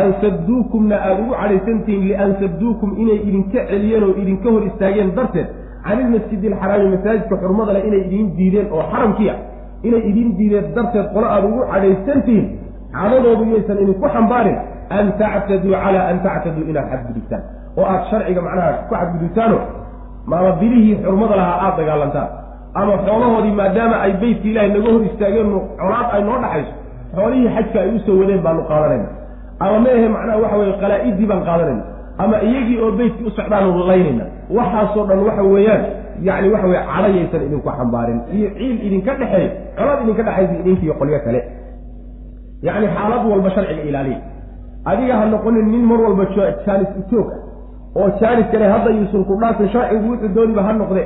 an sadduukumna aada ugu cadhaysantihiin lian sadduukum inay idinka celiyeen oo idinka hor istaageen darteed can ilmasjidi alxaraami masaajidka xurmada leh inay idiin diideen oo xaramkiia inay idiin diideen darteed qolo aada ugu cadhaysantihiin cadadoodu yaysan idinku xambaarin an tactaduu calaa an tactaduu inaad xadgudubtaan. Oo aada sharciga macnaha ku xadgudubtaano maama bilihii xurmada lahaa aada dagaalantaan. Ama xoolahoodii maadaama ay beytka ilaahay naga hor istaageen colaad ay noo dhaxayso xoolihii xajka ay u soo wadeen baanu qaadanayna ama ma ahe macnaha waxa weye qalaa-idii baan qaadanayna ama iyagii oo beytkii u socdaanu laynayna waxaasoo dhan waxa weeyaan yacni waxa weye cadhayaysan idinku xambaarin. Iyo ciil idinka dhexeeyo colaad idinka dhexaysa idinkiiyo qolyo kale. Yacni xaalad walba sharciga ilaaliya. Adiga ha noqonin nin mar walba jaanis ujoog ah oo jaanis kale hadda yuusan ku dhaafin sharcigu wuxuu dooniba ha noqde.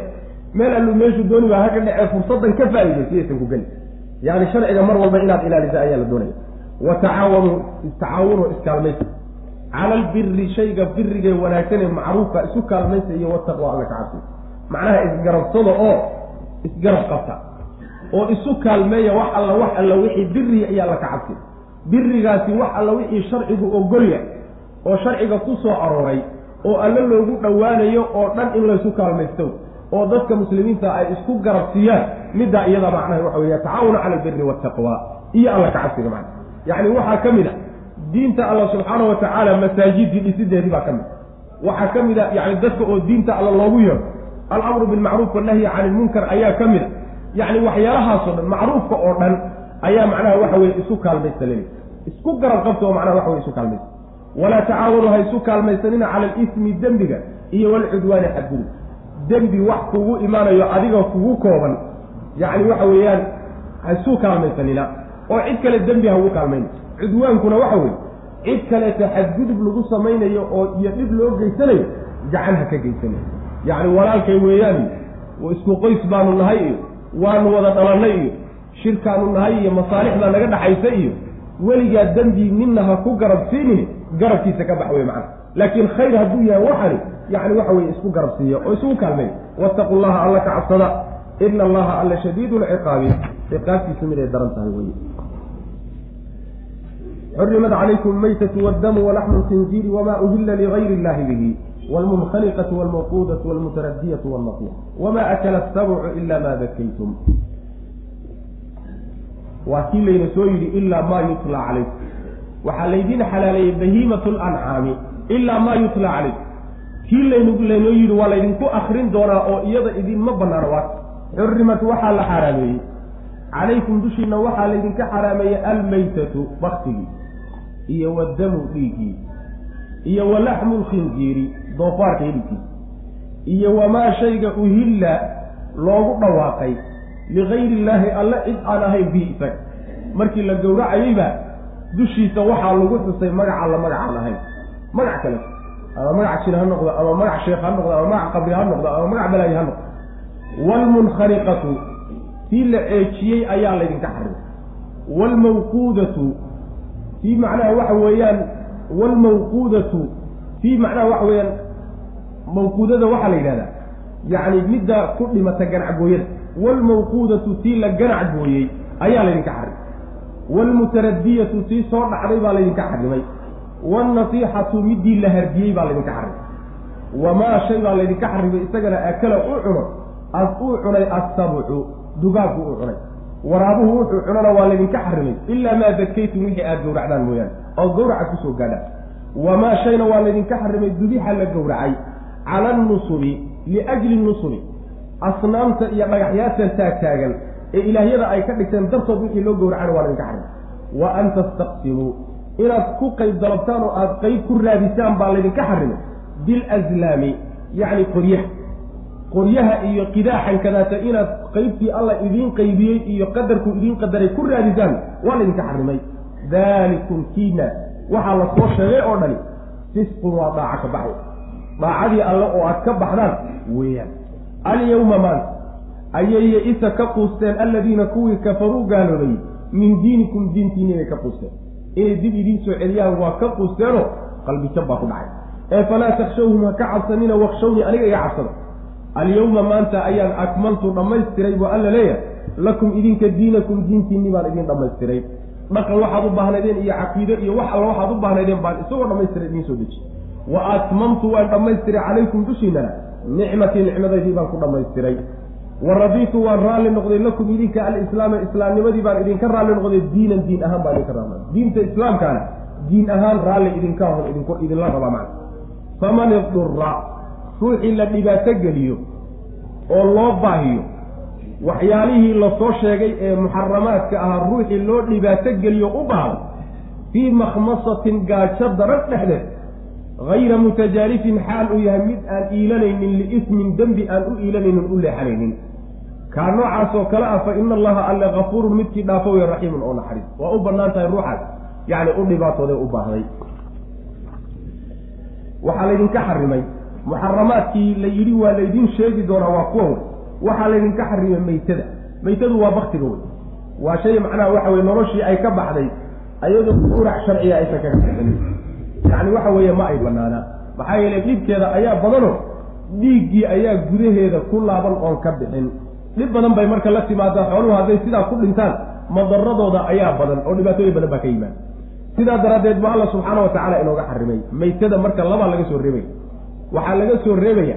Meel allu meeshuu dooniba haga dhece fursaddan ka faa'iidaysa yaysan ku geli yacni sharciga mar walba inaad ilaalisa ayaa la doonaya. Wa tacaawanu tacaawunu iskaalmaysa cala albiri shayga birigee wanaagsanee macruufka isu kaalmaysa iyo wataqwa alla ka cabsi. Macnaha isgarabsada oo isgarab qabta. Oo isu kaalmeeya wax alla wax alla wixii biriya iyo alla ka cabsi. Birigaasi wax alla wixii sharcigu ogolya oo sharciga ku soo arooray oo alle loogu dhowaanayo oo dhan in laysu kaalmaysto oo dadka muslimiinta ay isku garabsiiyaan middaa iyada macnaha waxa weya tacaawuna cala albiri waataqwa iyo alla ka cabsiga macna yacni waxaa ka mid a diinta alla subxaana wa tacaala masaajidii dhisideedii baa ka mid. Waxaa ka mid a yani dadka oo diinta alla loogu yeero alamru bilmacruuf wannahyi cani ilmunkar ayaa ka mid a. Yacni waxyaalahaasoo dhan macruufka oo dhan ayaa macnaha waxa weye isu kaalmaysta leli isku garab qabta oo macnaha waxa weye isu kaalmaysta. Walaa tacaawanu ha isu kaalmaysanina cala alismi dembiga iyo walcudwaani xadgudub. Dembi wax kugu imaanayo adiga kugu kooban yacni waxa weeyaan ha isu kaalmaysanina oo cid kale dembi ha ugu kaalmayna cudwaankuna waxa weeye cid kaleeta xadgudub lagu samaynayo oo iyo dhib loo geysanayo gacan ha ka geysanayo yacni walaalkay weeyaan iyo isku qoys baanu nahay iyo waanu wada dhalannay iyo shirkaanu nahay iyo masaalixda naga dhaxaysa iyo weligaa dembi ninna ha ku garab siinin garabkiisa ka bax wey macana laakiin khayr hadduu yahay waxani yacni waxa weye isku garab siiya oo isugu kaalmay. Wattaqu llaha alla ka cabsada ina allaha alla shadiidu lciqaabi ciqaabtiisu mid ay daran tahay weye xurimat calaykum maytatu wadamu walaxmu lkhinziiri wama uhila ligayri illahi bihi wlmunkhaniqatu wlmawquudatu wlmutaradiyatu wlnatiya wama akala asabcu ila ma dakaytum waa kii layna soo yidhi ilaa maa yutla calaykum waxaa laydiin xalaaleeyey bahiimatu lancaami ilaa maa yutla calaykum kii laynoo yidhi waa laydinku akrin doonaa oo iyada idinma banaano waa xurimat waxaa la xaaraameeyey calaykum dushiina waxaa laydinka xaraameeyey almaytatu baktigii iyo wadamu dhiiggii iyo walaxmu lkhinziiri doofaarka hilibkiisa iyo wamaa shayga uhilla loogu dhawaaqay ligayri illaahi alle cid aan ahayn bihi isaga. Markii la gowracayeyba dushiisa waxaa lagu xusay magac alla magac aan ahayn. Magac kale ama magac jin ha noqdo ama magac sheekh ha noqdo ama magac qabri ha noqdo ama magac balaayi ha noqdo. Waalmunkhariqatu tii la ceejiyey ayaa laydinka xarimay waalmawquudatu tii macnaha waxa weeyaan waalmawquudatu tii macnaha waxa weeyaan mawquudada waxaa la yidhahdaa yacni midda ku dhimata ganacgooyada waalmawquudatu tii la ganac gooyey ayaa laydinka xarimay waalmutaradiyatu tii soo dhacday baa laydinka xarimay waalnasiixatu midii la hardiyey baa laydinka xarimay wamaa shay baa laydinka xarimay isagana akala u cuno as uu cunay assabucu dugaagku uu cunay waraabuhu wuxuu cunana waa laydinka xarimay ilaa maa dakaytum wixii aada gowracdaan mooyaane oo gowraca ku soo gaadhaan. Wamaa shayna waa laydinka xarimay dubixa la gowracay. Cala annusubi liajli nusubi asnaamta iyo dhagaxyaatan taagtaagan ee ilaahyada ay ka dhigteen dartood wixii loo gowracana waa laydinka xarimay. Wa an tastaqsimuu inaad ku qayb dalabtaan oo aada qayb ku raadisaan baa laydinka xarimay bilazlaami yacni qoryaha qoryaha iyo qidaaxan kadaata inaad qaybtii alla idiin qaybiyey iyo qadarku idiin qadaray ku raadisaan waa laydinka xarimay. Daalikum kiina. Waxaa la soo sheegay oo dhani fisqun waa dhaaca ka baxay dhaacadii alle oo aad ka baxdaan weeyaan. Alyawma maanta ayay ya-isa ka quusteen alladiina kuwii kafaruu gaaloobay min diinikum diintiini inay ka quusteen. Inay dib idiin soo celiyaan waa ka quusteenoo qalbi jab baa ku dhacay. Ee falaa takshawhum ha ka cabsanina wakshawnii aniga iga cabsada alyawma maanta ayaan akmaltu dhammaystiray buu alla leeyahay. Lakum idinka diinakum diintiinni baan idin dhammaystiray. Dhaqan waxaad u baahnaydeen iyo caqiide iyo wax alla waxaad u baahnaydeen baan isagoo dhammaystiray idiin soo deji. Wa atmamtu waan dhammaystiray calaykum dushiinana. Nicmatii nicmadaydii baan ku dhammaystiray. Wa radiitu waan raalli noqday lakum idinka alislaama islaamnimadii baan idinka raalli noqday diinan diin ahaan baan idinka raalli diinta islaamkaana diin ahaan raalli idinka idink idinla rabaa macna. Faman idura ruuxii la dhibaato geliyo oo loo baahiyo. Waxyaalihii la soo sheegay ee muxaramaadka ahaa ruuxii loo dhibaato geliyo u baahdo fii makhmasatin gaajo daran dhexdeed hayra mutajaarifin xaal uu yahay mid aan iilanaynin liismin dembi aan u iilanaynin u leexanaynin. Kaa noocaas oo kale ah fa ina allaha alle kafuurun midkii dhaafo wey raxiimun oo naxariis. Waa u bannaan tahay ruuxaas yacni u dhibaatooday u baahday. Waxaa laydinka xarimay muxaramaadkii la yidhi waa laydin sheegi doonaa waa kuwa wey waxaa laydinka xarimay maytada maytadu waa baktiga wey waa shay macnaha waxa weye noloshii ay ka baxday ayadoo urac sharciga aysan kaga bixin yacni waxa weeye ma ay banaanaa. Maxaa yeele dhibkeeda ayaa badano dhiiggii ayaa gudaheeda ku laaban oon ka bixin. Dhib badan bay marka la timaadaa xooluhu hadday sidaa ku dhintaan madaradooda ayaa badan oo dhibaatooyin badan baa ka yimaada. Sidaa daraaddeed ba alla subxaana wa tacaala inooga xarimay maytada marka labaa laga soo reebaya waxaa laga soo reebaya.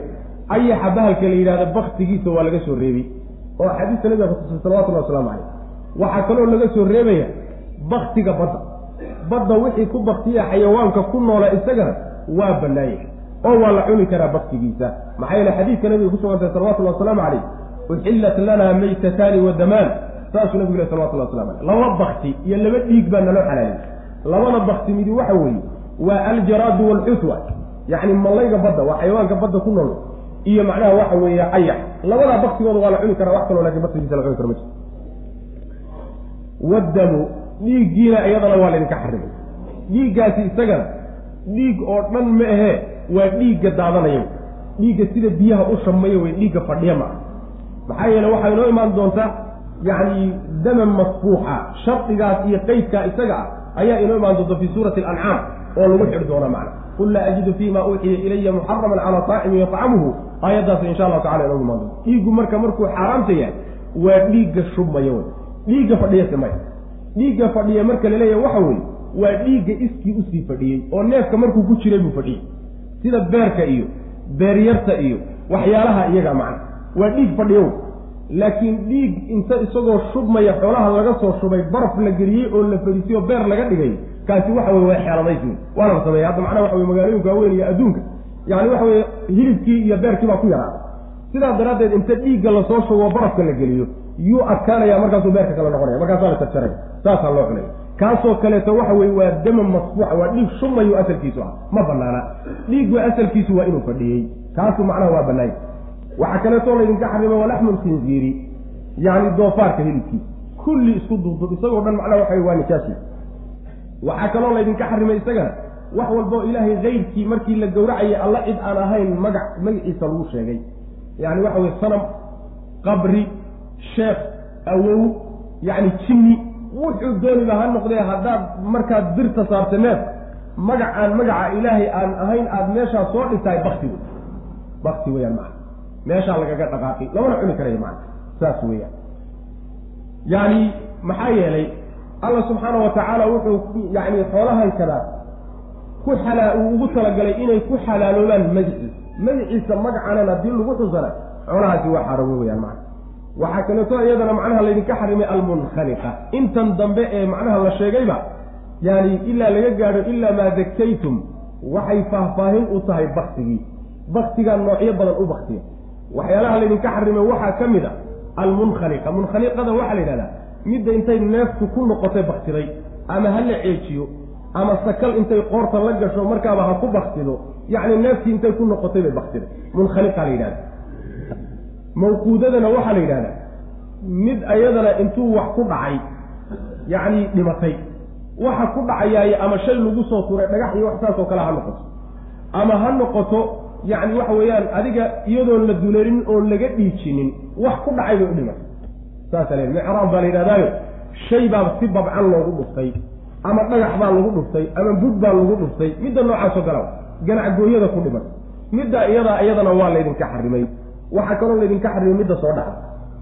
Ayaxa bahalka la yidhahdo baktigiisa waa laga soo reebi oo axaadiista nabiga kutusay salawatullahi wasalaamu caleyh waxaa kaloo laga soo reebaya baktiga badda. Badda wixii ku baktiya xayawaanka ku noola isagana waa bannaayay oo waa la cuni karaa baktigiisa maxaa yeele xadiidka nabiga ku sugantay salawatullahi wasalaamu caleyh uxillat lanaa maytataani wa damaan. Saasuu nabigu leh salawatullah waslamu aleyh laba bakti iyo laba dhiig baa naloo xalaaliyay labada bakti midi waxa weeye waa aljaraadu waalxutwa yacni mallayga badda waa xayawaanka badda ku nool. Iyo macnaha waxa weeye ayax labadaa baktigooda waa la cuni karaa wax kaloo laakiin baktigiisa la cuni karo ma jiro waddamu dhiiggiina iyadana waa laydinka xarimay. Dhiiggaasi isagana dhiig oo dhan ma ahee waa dhiigga daadanaya. Dhiigga sida biyaha u shamaya wey dhiigga fadhiya ma ah maxaa yeele waxaa inoo imaan doontaa yacni daman masfuuxa shardigaas iyo qeydkaa isaga ah ayaa inoo imaan doonta fii suurati alancaam oo lagu xidhi doona macna qul laa ajidu fiima uuxiya ilaya muxaraman calaa taacimin yatcamuhu aayaddaas insha allahu tacala inoogu imaan dhiiggu marka markuu xaaraamta yahay waa dhiigga shubmaya wey dhiigga fadhiyase maya dhiigga fadhiya marka la leeyahay waxa weeye waa dhiigga iskii u sii fadhiyey oo neefka markuu ku jiray buu fadhiyey sida beerka iyo beeryarta iyo waxyaalaha iyaga macna waa dhiig fadhiyow laakiin dhiig inta isagoo shubmaya xoolaha laga soo shubay baraf la geliyey oo la fadhiisiyo beer laga dhigay kaasi waxa weye waa xeeladaysi waana la sameeya hadda macnaha waxa weye magaalooyinka waaweyn iyo adduunka yani waxa weye hilibkii iyo beerkii baa ku yaraaday sidaa daraaddeed inta dhiigga la soo shugo barafka la geliyo yuu adkaanaya markaasuu beerka kale noqonaya markaasaa la jarjaray saasaa loo cunaya. Kaasoo kaleeto waxa weye waa dama masbuuca waa dhiig shumayu asalkiisu ah ma banaana dhiiggu asalkiisu waa inuu fadhiyey. Kaasu macnaha waa banaay waxaa kaleetoo laydinka xarima walaxmu lkhinziiri yacni doofaarka hilibkiisa kulli isku duubdub isagoo dhan macnaha waxa waa nijaasi waxaa kaloo laydinka xarimay isagana wax walboo ilaahay kayrkii markii la gowracayay alla cid aan ahayn magac magaciisa lagu sheegay. Yani waxa weye sanam qabri sheekh awow yacni jinni wuxuu dooniba ha noqdee haddaad markaad birta saarta neef magacaan magaca ilaahay aan ahayn aada meeshaa soo dhigtahay bakti wey bakti weyaan maa meeshaa lagaga dhaqaaqi lamana cuni karayo maa saas weeyaan. Yani maxaa yeelay alla subxaana wa tacaala wuxuu yani xoolahan kadaa ku xalaa uu ugu talagalay inay ku xalaaloobaan magiciisa magiciisa magacanan haddii lagu xusana xoolahaasi waa xaaramo weyaan maa waxaa kaleeto iyadana macnaha laydinka xarimay almunkhaniqa intan dambe ee macnaha la sheegayba yani ilaa laga gaadho ilaa maa dakaytum waxay faahfaahin u tahay baktigii baktigaa noocyo badan u baktiya waxyaalaha laydinka xarimay waxaa ka mid a almunkhaniqa munkhaniqada waxaa la yidhahdaa midda intay neeftu ku noqotay baktiday ama ha la ceejiyo ama sakal intay qoorta la gasho markaaba ha ku baktido yacni neeftii intay ku noqotay bay baktiday. Munkhaniqa la yidhahda mawquudadana waxaa la yidhahdaa mid ayadana intuu wax ku dhacay yacni dhimatay. Waxa ku dhacayaay ama shay lagu soo turay dhagax iyo wax saas oo kale ha noqoto. Ama ha noqoto yacni waxa weeyaan adiga iyadoon la duleelin oon laga dhiijinin wax ku dhacay bay u dhimatay saasa le micraab baa la yidhahdaayo shay baa si babcan loogu dhuftay ama dhagax baa lagu dhuftay ama bud baa lagu dhuftay midda noocaasoo gala ganacgooyada ku dhiman. Midda iyadaa iyadana waa laydinka xarimay. Waxaa kaloo laydinka xarimay midda soo dhacday.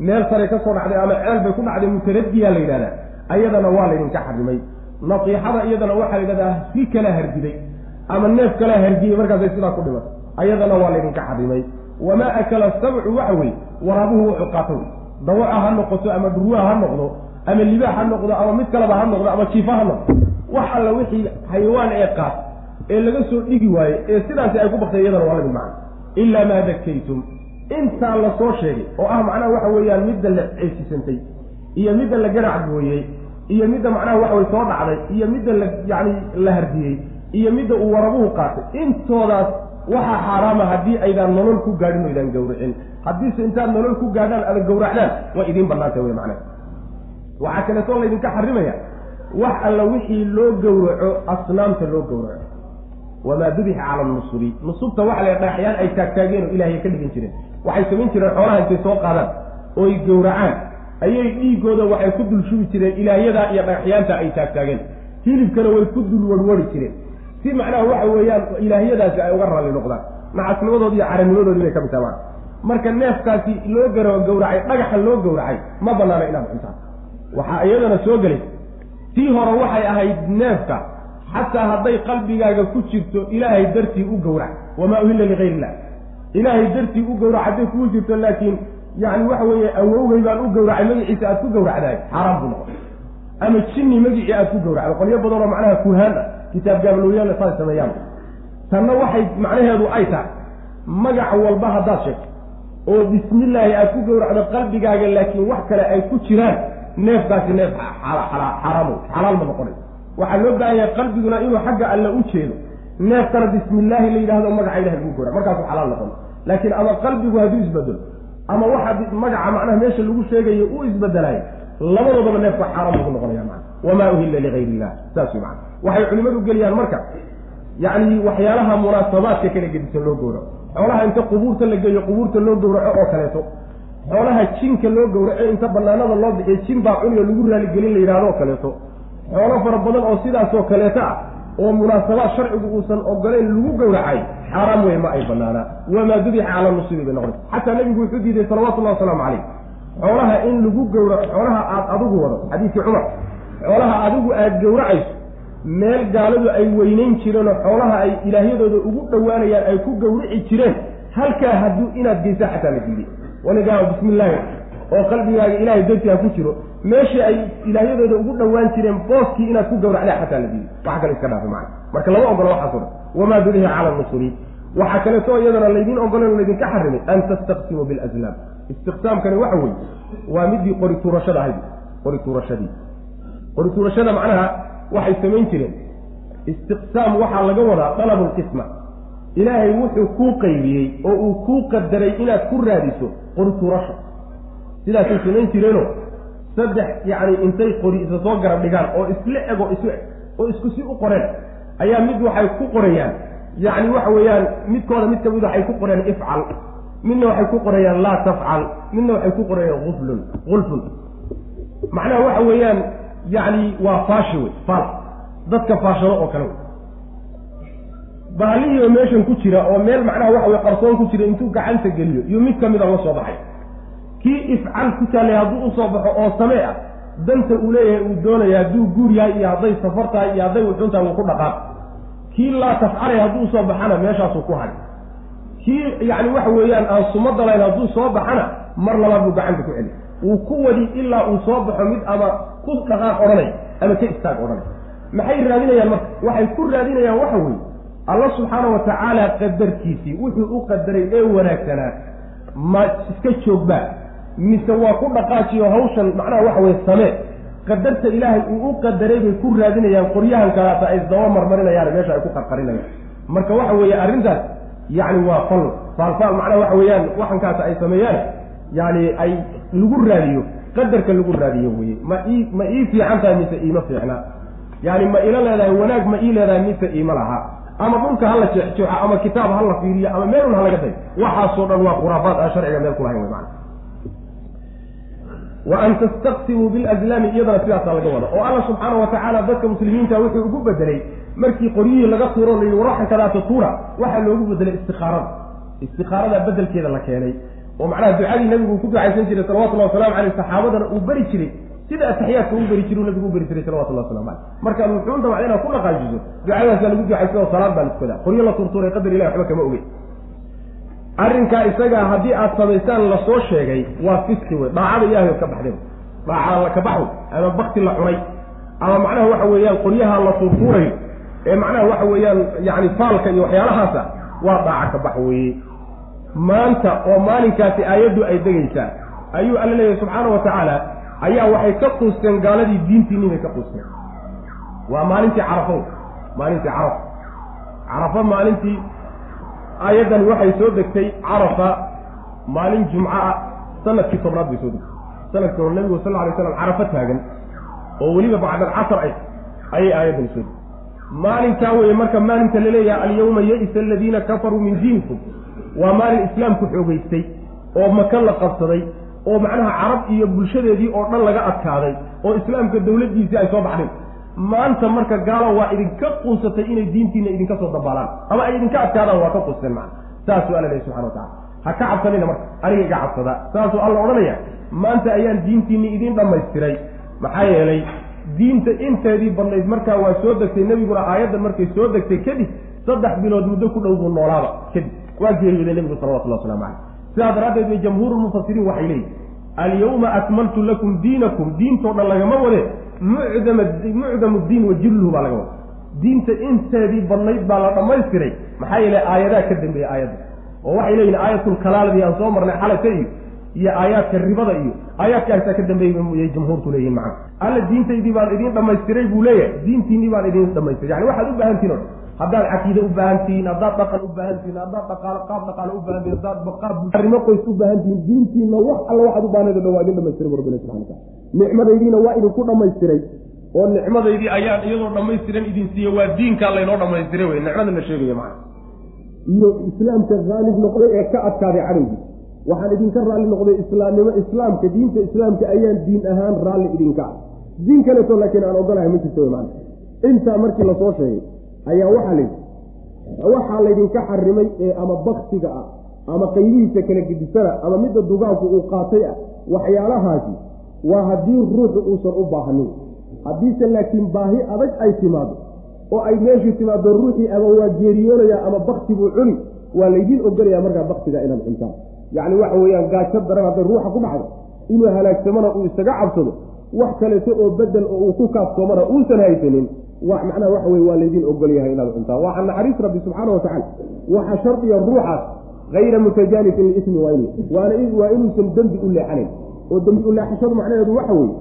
Meel sare ka soo dhacday ama ceel bay ku dhacday mutaradiyaa la yidhahdaa ayadana waa laydinka xarimay. Nasiixada iyadana waxaa la yidhahdaa si kala hardiday ama neef kala hargiyey markaasay sidaa ku dhiman. Ayadana waa laydinka xarimay. Wamaa akala sabcu waxa weye waraabuhu wuxuu qaato dawaca ha noqoto ama dhurwaa ha noqdo ama libaax ha noqdo ama mid kaleba ha noqdo ama jiifa ha noqdo. Wax alla wixii xayawaan ee qaat ee laga soo dhigi waaye ee sidaasi ay ku baktay iyadana waa la mid macna ilaa maa dakaytum intaa la soo sheegay oo ah macnaha waxa weeyaan midda la ceesisantay iyo midda la garac gooyey iyo midda macnaha waxa way soo dhacday iyo midda la yacni la hardiyey iyo midda uu warabuhu qaatay. Intoodaas waxaa xaaraama haddii aydaan nolol ku gaadhin o ydaan gawracin. Haddiise intaad nolol ku gaadhaan ada gawracdaan waa idiin bannaantay wey macnaha. Waxaa kaleetoo laydinka xarimaya wax alla wixii loo gowraco asnaamta loo gowraco wamaa dubixa cala nusubi. Nusubta waxa la dhagaxyaan ay taagtaageen oo ilaahay ka dhigin jireen waxay samayn jireen xoolaha intay soo qaadaan ooy gowracaan ayay dhiigooda waxay ku dul shubi jireen ilaahyadaa iyo dhagaxyaanta ay taagtaageen. Hilibkana way ku dul warwari jireen si macnaha waxa weeyaan ilaahyadaasi ay uga raalli noqdaan. Nacasnimadoodi iyo caranimadoodii bay ka mid tamaan marka neefkaasi loo garo gowracay dhagaxa loo gowracay ma banaana inaad cuntaan waxaa iyadana soo gelay. Tii hore waxay ahayd neefka. Xataa hadday qalbigaaga ku jirto ilaahay dartii u gowrac. Wamaa uhilla ligayr illah ilaahay dartii u gowrac hadday kugu jirto laakiin yacni waxa weeye awowgay baan u gowracay magaciisa aad ku gowracdahay. Xaaraan buu noqon ama jinni magicii aad ku gowracdo qolyo badan oo macnaha kuhaan ah kitaab gaabalooyaana saas sameeyaan tanna waxay macnaheedu ay tahay magac walba haddaad sheegto oo bismillaahi aad ku gowracdo qalbigaaga laakiin wax kale ay ku jiraan neefkaasi neef xaraam xalaal ma noqonay waxaa loo baahan yahay qalbiguna inuu xagga alle u jeedo neefkana bismillaahi la yidhahdo magaca ilahay lagu gowrac markaasuu xalaal noqon. Laakiin ama qalbigu hadduu isbedelo ama waxa magaca macnaha meesha lagu sheegayo uu isbedelayo labadoodaba neefka xaaraam lagu noqonaya mana wamaa uhilla ligayr illah saas wey mana waxay culimadu geliyaan marka yacni waxyaalaha munaasabaadka kala gedisan loo gowraco xoolaha inta qubuurta la geeyo qubuurta loo gowraco oo kaleeto. Xoolaha jinka loo gowraco inta banaanada loo bixiyo jin baa cuniyo lagu raaligelin la oo kaleeto. Xoolo fara badan oo sidaasoo kaleeto ah oo munaasabaad sharcigu uusan ogolayn lagu gowracay xaaraam wey ma ay banaanaa wamaa dubixa cala nusubi bay noqonaysa xataa nebigu wuxuu diiday salawatullahi wasalaamu calayh. Xoolaha in lagu gowraco xoolaha aada adigu wado xadiidkii cumar xoolaha adigu aada gowracayso meel gaaladu ay weynayn jireenoo xoolaha ay ilaahyadooda ugu dhowaanayaan ay ku gowrici jireen halkaa hadduu inaad geysa xataa la diiday. Wanigaa bismi illaahi oo qalbigaaga ilahay dartii ha ku jiro. Meeshii ay ilaahyadooda ugu dhowaan jireen booskii inaad ku gowracdaa xataa la diiday. Wax kale iska dhaafa macana marka lama ogola waxaaso dhan wamaa dubiha cala nusubi waxaa kaleeto iyadana laydiin ogolen laydinka xarimay an tastaqsimuu bilazlaam. Istiqsaamkani waxa weeye waa midii qori tuurashada ahayd. Qori tuurashadii qori tuurashada macnaha waxay samayn jireen. Istiqsaam waxaa laga wadaa dalabulqisma ilaahay wuxuu kuu qaybiyey oo uu kuu qadaray inaad ku raadiso qori tuurasha sidaasay samayn jireenoo saddex yacni intay qori isa soo garab dhigaan oo isla ego isu eg oo isku si u qoreen ayaa mid waxay ku qorayaan. Yacni waxa weeyaan midkooda mid ka mid waxay ku qoreen ifcal midna waxay ku qorayaan laa tafcal midna waxay ku qorayaan uflun ulfun macnaha waxa weeyaan yacni waa faashi wey faal. Dadka faashado oo kale wey bahalihii oo meeshan ku jira oo meel macnaha waxa wey qarsoon ku jira intuu gacanta geliyo iyo mid kamida la soo baxay. Kii ifcal ku taallay hadduu u soo baxo oo samee ah danta uu leeyahay uu doonaya hadduu guur yahay iyo hadday safar tahay iyo hadday wuxuntahay wuu ku dhaqaaq kii laa tafcalay hadduu u soo baxana meeshaasuu ku hadhay kii yacni waxa weeyaan aan sumada layn hadduu soo baxana mar labaad buu gacanta ku celi wuu ku wadi ilaa uu soo baxo mid ama ku dhaqaaq odhanay ama ka istaag odhanay. Maxay raadinayaan marka? Waxay ku raadinayaan waxa weeye alla subxaana wa tacaala qadarkiisii wuxuu u qadaray ee wanaagsanaa ma iska joogbaa mise waa ku dhaqaajiyo hawshan macnaha waxa weye samee. Qadarta ilaahay uu u qadaray bay ku raadinayaan qoryahan kalaata ay isdaba marmarinayaan meesha ay ku qarqarinayaan. Marka waxa weeye arrintaas yacni waa fal faalfaal macnaha waxa weeyaan waxankaas ay sameeyaan yani ay lagu raadiyo qadarka lagu raadiyo weye ma ii ma ii fiican tahay mise iima fiicna? Yani ma ila leedahay wanaag ma ii leedahay mise iima laha? Ama dhulka hala jeexjeexo ama kitaab hala fiiriyo ama meel un halaga day waxaasoo dhan waa khuraafaad aan sharciga meel kulahayn wey mana wa an tastaqsimuu bilazlaami iyadana sidaasaa laga wada. Oo alla subxaana wa tacaala dadka muslimiinta wuxuu ugu bedelay markii qoryihii laga tuuro layihi waraxan kadaata tuura. Waxaa loogu bedelay istikaarada istikaarada bedelkeeda la keenay oo macnaha ducadii nabigu uu ku ducaysan jiray salawatullahi wasalamu caleyh saxaabadana uu beri jiray. Sida ataxiyaadka u beri jiru nabigu u beri jiray salawatullah waslamu caleyh markaad wuxuunta waa inaad ku dhaqaajiso ducadaasaa lagu ducaysa oo salaad baa latukada qoryo la tuurtuuray qadar ilahi waxba kama ogey arrinkaa isagaa haddii aad samaysaan la soo sheegay waa fiski wey dhaacada ilahay od ka baxday. Dhaacada la kabaxo ama bakti la cunay ama macnaha waxa weeyaan qoryaha la tuurtuurayo ee macnaha waxa weeyaan yani faalka iyo waxyaalahaasa waa dhaaca ka bax weeye maanta oo maalinkaasi aayaddu ay degaysaa. Ayuu alla leeyahay subxaana wa tacaala ayaa waxay ka quusteen gaaladii diintiinni bay ka quusteen. Waa maalintii carafo maalintii caraf carafo maalintii aayaddani waxay soo degtay carafa maalin jumco ah sannadkii tobnaad bay soo degtay. Sanadkii hore nabigu sal alay slam carafo taagan oo weliba bacda alcasar ay ayay aayaddani soo degtay. Maalinkaa weeye marka maalinta la leeyahay alyawma ya-isa aladiina kafaruu min diinikum waa maalin islaamku xoogeystay oo maka la qabsaday oo macnaha carab iyo bulshadeedii oo dhan laga adkaaday oo islaamka dawladdiisii ay soo baxdeen maanta marka gaalo waa idinka quusatay inay diintiina idinka soo dabaalaan ama ay idinka adkaadaan waa ka quusteen macna. Saasuu alla lehy subxana watacala ha ka cabsanina marka aniga iga cabsada. Saasuu alla odhanaya maanta ayaan diintiinni idiin dhammaystiray. Maxaa yeelay diinta inteedii badnayd markaa waa soo degtay nebiguna aayaddan markay soo degtay kadib saddex bilood muddo ku dhow buu noolaaba kadib waa geeriyooday nebigu salawatullah waslamu caleyh sidaa daraaddeed bay jamhuurulmufasiriin waxay leeyihiin alyawma akmaltu lakum diinakum. Diintoo dhan lagama wade mucdam mucdamu diin wa jilluhu baa laga wada diinta inteedii badnayd baa la dhammaystiray maxaa yeele aayadaa ka dambeeya aayadda. Oo waxay leeyihiin aayatulkalaaladii aan soo marnay xalata iyo iyo aayaadka ribada iyo aayaadkaasaa ka dambeeyay jamhuurtu leeyihiin macana alla diintaydii baan idiin dhammaystiray buu leeyahay diintiinii baan idiin dhamaystiray yani waxaad u baahan tihin o haddaad caqiide u baahan tihiin haddaad dhaqan u baahan tihiin haddaad dhaqaalo qaab dhaqaalo u baahan tihin haddaad qaab arrimo qoys u baahan tihiin diintiina wax alla waxaad u baahnayd o dhan waa idin dhamaystiray bu rabbina subxana wataala nicmadaydiina waa idinku dhammaystiray. Oo nicmadaydii ayaan iyadoo dhammaystiran idin siiye waa diinkaa laynoo dhammaystiray wey nicmada la sheegaya macana iyo islaamka haalib noqday ee ka adkaaday cadowgii. Waxaan idinka raalli noqday islaamnimo islaamka diinta islaamka ayaan diin ahaan raalli idinka. Ah diin kaleeto laakiin aan ogolahay ma jirto maana intaa markii la soo sheegay ayaa waxaa layidhi waxaa laydinka xarimay ee ama baktiga ah ama qaybihiisa kala gedisana ama midda dugaanku uu qaatay ah waxyaalahaasi waa haddii ruuxu uusan u baahanin haddiise laakiin baahi adag ay timaado oo ay meeshii timaado ruuxii ama waa geeriyoonaya ama bakti buu cuni waa laydiin ogolaya markaa baktiga inaad cuntaan. Yacni waxa weeyaan gaajo daran hadday ruuxa ku dhacdo inuu halaagsamana uu isaga cabsado wax kaleeto oo bedel oo uu ku kaaftoomana uusan haysanin macnaha waxa weye waa laydin ogol yahay inaad cuntaa waa naxariis rabbi subxaana wa tacala waxa shardiya ruuxaas hayra mutajaanifin liismi waa waa inuusan dembi u leexanayn. Oo dembi u leexashadu macnaheedu waxa weeye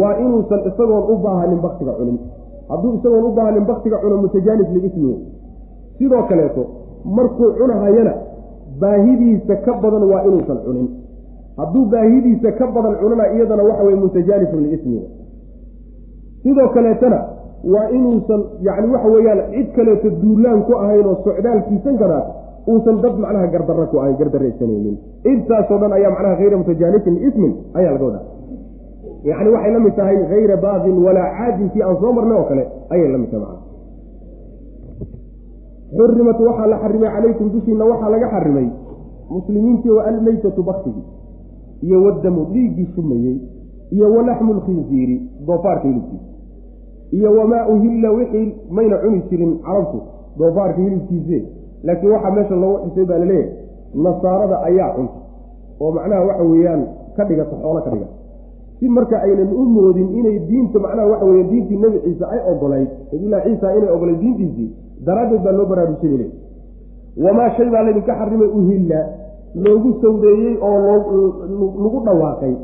waa inuusan isagoon u baahanin baktiga cunin. Hadduu isagoon u baahanin baktiga cuno mutajaanif liismi sidoo kaleeto markuu cunahayana baahidiisa ka badan waa inuusan cunin. Hadduu baahidiisa ka badan cunana iyadana waxa weye mutajaanifun liismi sidoo kaleetana waa inuusan yacni waxa weeyaan cid kaleeto duulaan ku ahayn oo socdaalkiisan karaas uusan dad macnaha gardarra ku ahayn gardaraysanaynin intaasoo dhan ayaa macnaha hayra mutajaanifin liismin ayaa laga wadaa. Yacni waxay la mid tahay hayra baaqin walaa caadin kii aan soo marnay oo kale ayay la mid tahay macna xurimat waxaa la xarimay calaykum dushiina waxaa laga xarimay muslimiintii wa almeytatu baktigii iyo wadamu dhiiggii shumayey iyo walaxmu lkhinziiri doofaarka hilibkiisa iyo wamaa uhilla wixii mayna cuni jirin carabtu doofaarka hilibkiise. Laakiin waxaa meesha loogu xusay baa la leeyahay nasaarada ayaa cunta. Oo macnaha waxa weeyaan ka dhigata xoolo ka dhigata si marka aynan u moodin inay diinta macnaha waxa weya diintii nebi ciise ay ogolayd nabilah ciisa inay ogolayd diintiisii daraaddeed baa loo baraarujinayl wamaa shay baa laydinka xarimay uhilla loogu sawdeeyey oo lagu dhawaaqay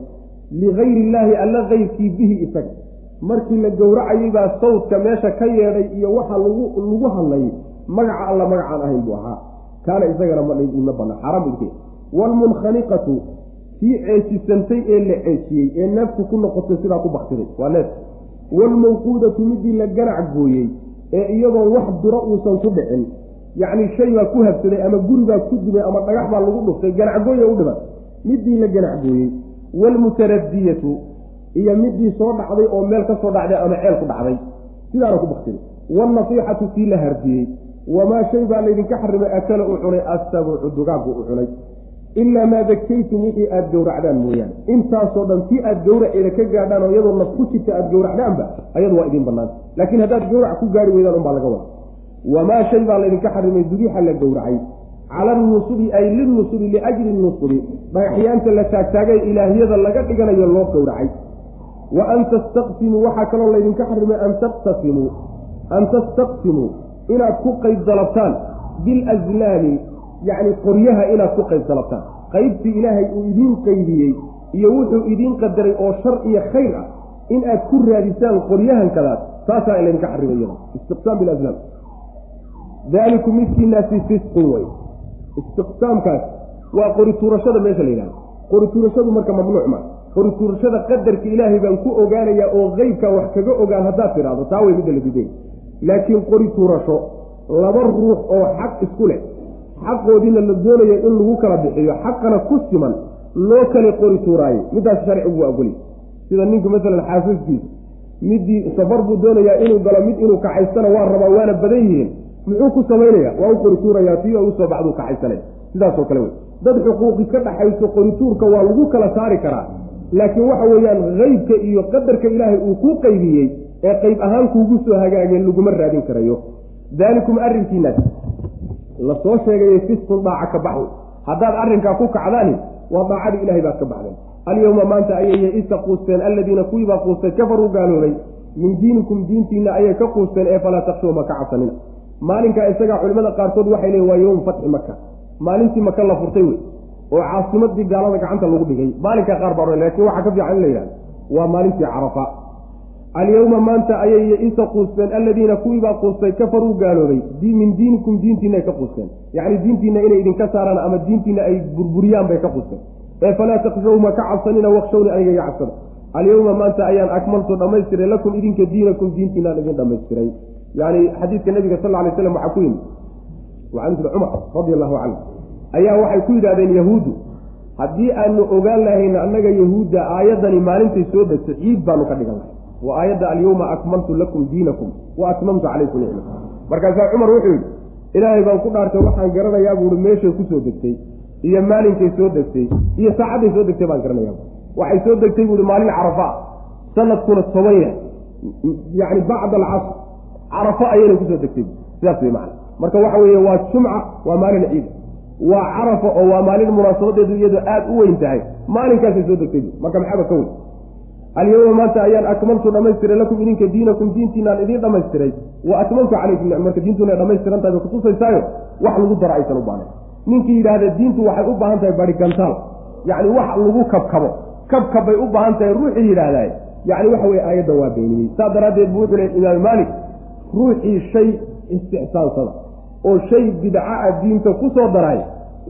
ligayri illaahi alla kayrkii bihi isaga markii la gowracayay baa sawdka meesha ka yeedhay iyo waxa lagu lagu hadlayay magaca alla magacaan ahayn buu ahaa. Kaana isagana ma banaa xaaraan bu waalmunkhaniqatu tii ceejisantay ee la ceejiyey ee neeftu ku noqotay sidaa ku baktiday waa neef. Waalmawquudatu midii la ganac gooyey ee iyadoon wax duro uusan ku dhicin. Yacni shay baa ku habsaday ama guri baa ku dimay ama dhagax baa lagu dhuftay ganacgooya u dhiman. Midii la ganacgooyey waalmutaradiyatu iyo midii soo dhacday oo meel ka soo dhacday ama ceel ku dhacday. Sidaana ku baktiday waalnasiixatu tii la hardiyey. Wamaa shay baa laydinka xarimay akala u cunay assabucu dugaaggu u cunay. Ilaa maa dakaytum wixii aada gowracdaan mooyaane. Intaasoo dhan tii aada gowraceeda ka gaadhaan oo iyadoo naf ku jirta aada gowracdaanba ayadu waa idiin banaanta laakiin haddaad gowrac ku gaari weydaan unbaa laga wada wamaa shay baa laydinka xarimay dubiixa la gowracay. Cala nusubi ay linusubi liajli nusubi dhagaxyaanta la taagtaagay ilaahyada laga dhiganayo loo gowracay wa an tastaqsimuu waxaa kaloo laydinka xarimay an taqtasimuu an tastaqsimuu inaad ku qayb dalabtaan bilazlaami yacni qoryaha inaad ku qayb dalabtaan qaybtii ilaahay uu idiin qaybiyey iyo wuxuu idiin qadaray oo shar iyo khayr ah in aad ku raadisaan qoryahankadaas taasaa laydinka xarimay iyada istiqsaam bilazlaam daalikum midkiinaasi fisqun wey istiqsaamkaas waa qori tuurashada meesha la yidhahdo qori tuurashadu marka mamnuuc ma qori tuurashada qadarka ilaahay baan ku ogaanayaa oo qeybka wax kaga ogaan haddaad tidhaahdo taa way midda la diday laakiin qori tuurasho laba ruux oo xaq isku leh xaqoodiina la doonayo in lagu kala bixiyo xaqana ku siman loo kala qori tuuraayo middaas sharcigu waa ogoli. Sida ninku masalan xaasaskiisa midii safar buu doonayaa inuu galo mid inuu kaxaystana waa rabaa waana badan yihiin. Muxuu ku samaynaya waa u qori tuurayaa tii oo u soo baxduu kaxaysanay sidaasoo kale wey. Dad xuquuqi ka dhaxayso qorituurka waa lagu kala saari karaa laakiin waxa weeyaan qeybka iyo qadarka ilaahay uu kuu qaybiyey ee qayb ahaan kuugu soo hagaageen laguma raadin karayo. Daalikum arrinkiinaas la soo sheegayay fisqun dhaaca ka baxw haddaad arrinkaa ku kacdaani waa daacadii ilahay baad ka baxdeen alyowma maanta ayay ya-isa quusteen alladiina kuwiibaa quustay kafaruu gaaloobay. Min diinikum diintiina ayay ka quusteen ee falaa takshuw ma ka cabsanina. Maalinkaa isagaa culimmada qaarkood waxay leeyiin waa yowm fatxi maka maalintii maka la furtay wey oo caasimadii gaalada gacanta lagu dhigay. Maalinkaa qaar baa laakiin waxaa ka fiican in la yidhahdo waa maalintii carafa. Alyowma maanta ayay ya-isa quusteen alladiina kuwiibaa quustay kafaruu gaaloobay. Min diinikum diintiina ka quusteen. Yacni diintiina inay idinka saaraan ama diintiina ay burburiyaan bay ka quusteen. Ee falaa takshaw ma ka cabsanina wakshawni aniga iga cabsada alyowma maanta ayaan akmaltu dhammaystiray lakum idinka diinakum diintiinaan idin dhammaystiray. Yani xadiidka nabiga sal lay slam waxaa ku yimid wacan ibni cumar radi allahu canhu ayaa waxay ku yidhahdeen yahuuddu haddii aanu ogaan lahayna annaga yahuudda aayaddani maalintay soo degto ciid baanu ka dhigan lahay. Waa aayadda alyawma akmaltu lakum diinakum wa atmamtu calaykum nicma markaasaa cumar wuxuu yidhi ilaahay baan ku dhaartay waxaan garanayaa buuhi meeshay ku soo degtay iyo maalinkay soo degtay iyo saacadday soo degtay baan garanayaa waxay soo degtay buuhi maalin carafa sanadkuna toban yahay yacni bacda alcasr carafo ayayna ku soo degtay sidaas wey macana marka waxa weeye waa jumca waa maalin ciida waa carafa oo waa maalin munaasabadeedu iyadoo aada u weyn tahay. Maalinkaasay soo degtay marka maxaaba ka weyn alyawma maanta ayaan akmaltu dhamaystiray lakum idinka diinakum diintiinaan idiin dhamaystiray. Wa atmamtu calaykum marka diintuna ay dhamaystiran tahay bay kutusaysaayo wax lagu daro aysan u baahnayn ninkii yidhaahda diintu waxay u baahan tahay barigantaal yacni wax lagu kabkabo. Kabkab bay u baahan tahay ruuxii yidhaahdaa yacni waxa weye aayadda waa beeniyey. Saas daraaddeed buu wuxuu leey imaam maalik ruuxii shay istixsaansada oo shay bidca a diinta ku soo daray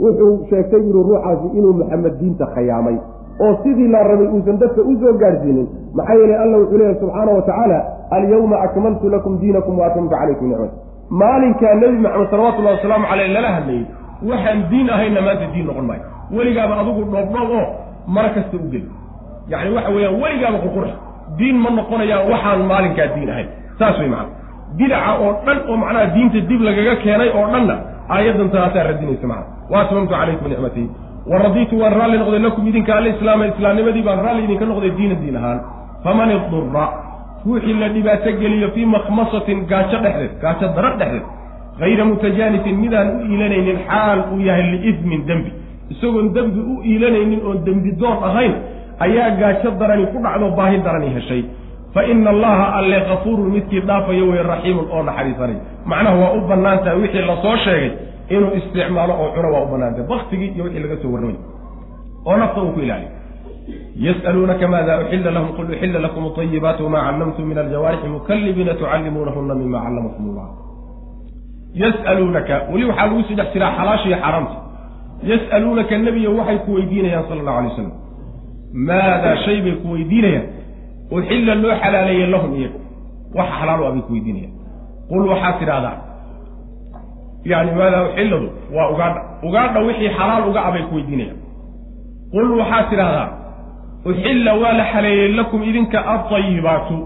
wuxuu sheegtay yidhi ruuxaasi inuu maxamed diinta khayaamay oo sidii la rabay uusan dadka u soo maxaa yeelay alla wuxuu leeyahy subxaana wa tacaala alyawma akmaltu lakum diinakum wa atmamtu calaykum nicmat maalinkaa nebi maxamed salawatullahi wasalaamu caleyh lala hadlayey waxaan diin ahayna maanta diin noqon maayo. Weligaaba adigu dhoobdhoob oo mara kasta u geli. Yacni waxa weeyaan weligaaba qurqura diin ma noqonayaan waxaan maalinkaa diin ahayn. Saas wey macana bidaca oo dhan oo macnaha diinta dib lagaga keenay oo dhanna aayaddan taasaa radinaysa macana wa atmamtu calaykum nicmatii wa radiitu waan raalli noqday lakum idinka alislaama islaamnimadii baan raalli idinka noqday diina diin ahaan. Faman idura ruuxii la dhibaato geliyo fii makhmasatin gaajo dhexdeed gaajo dara dhexdeed hayra mutajaanisin midaan u iilanaynin xaal uu yahay liidmin dembi. Isagoon dembi u iilanaynin oon dembi doon ahayn ayaa gaajo darani ku dhacdo baahi darani heshay fa ina allaha alle kafuurun midkii dhaafayo wey raxiimun oo naxariisanay. Macnaha waa u bannaan tahay wixii la soo sheegay inuu isticmaalo oo cuno waa u bannaantahay baktigii iyo wixii laga soo warramay. Oo nafta uu ku ilaaliyo. Yas'aluunaka maada uxilla lahum qul uxilla lakum ayibaatu wama callamtum min aljawaarixi mukallibiina tucallimuunahuna mima callamakum allah yas'aluunaka weli waxaa lagu sii dhex jiraa xalaasha iyo xaaraamta. Yas'aluunaka nebiyo waxay ku weydiinayaan sala allahu alay wasalam maadaa shay bay ku weydiinayaan uxilla loo xalaaleeyey lahum iyaga waxa xalaal u ah bay ku weydiinayaan qul waxaad tidhaahdaa yani maadaa uxilladu waa ugaadha. Ugaadha wixii xalaal uga ah bay ku weydiinayaan qul waxaad tidhaahdaa uxilla waa la xaleeyey lakum idinka altayibaatu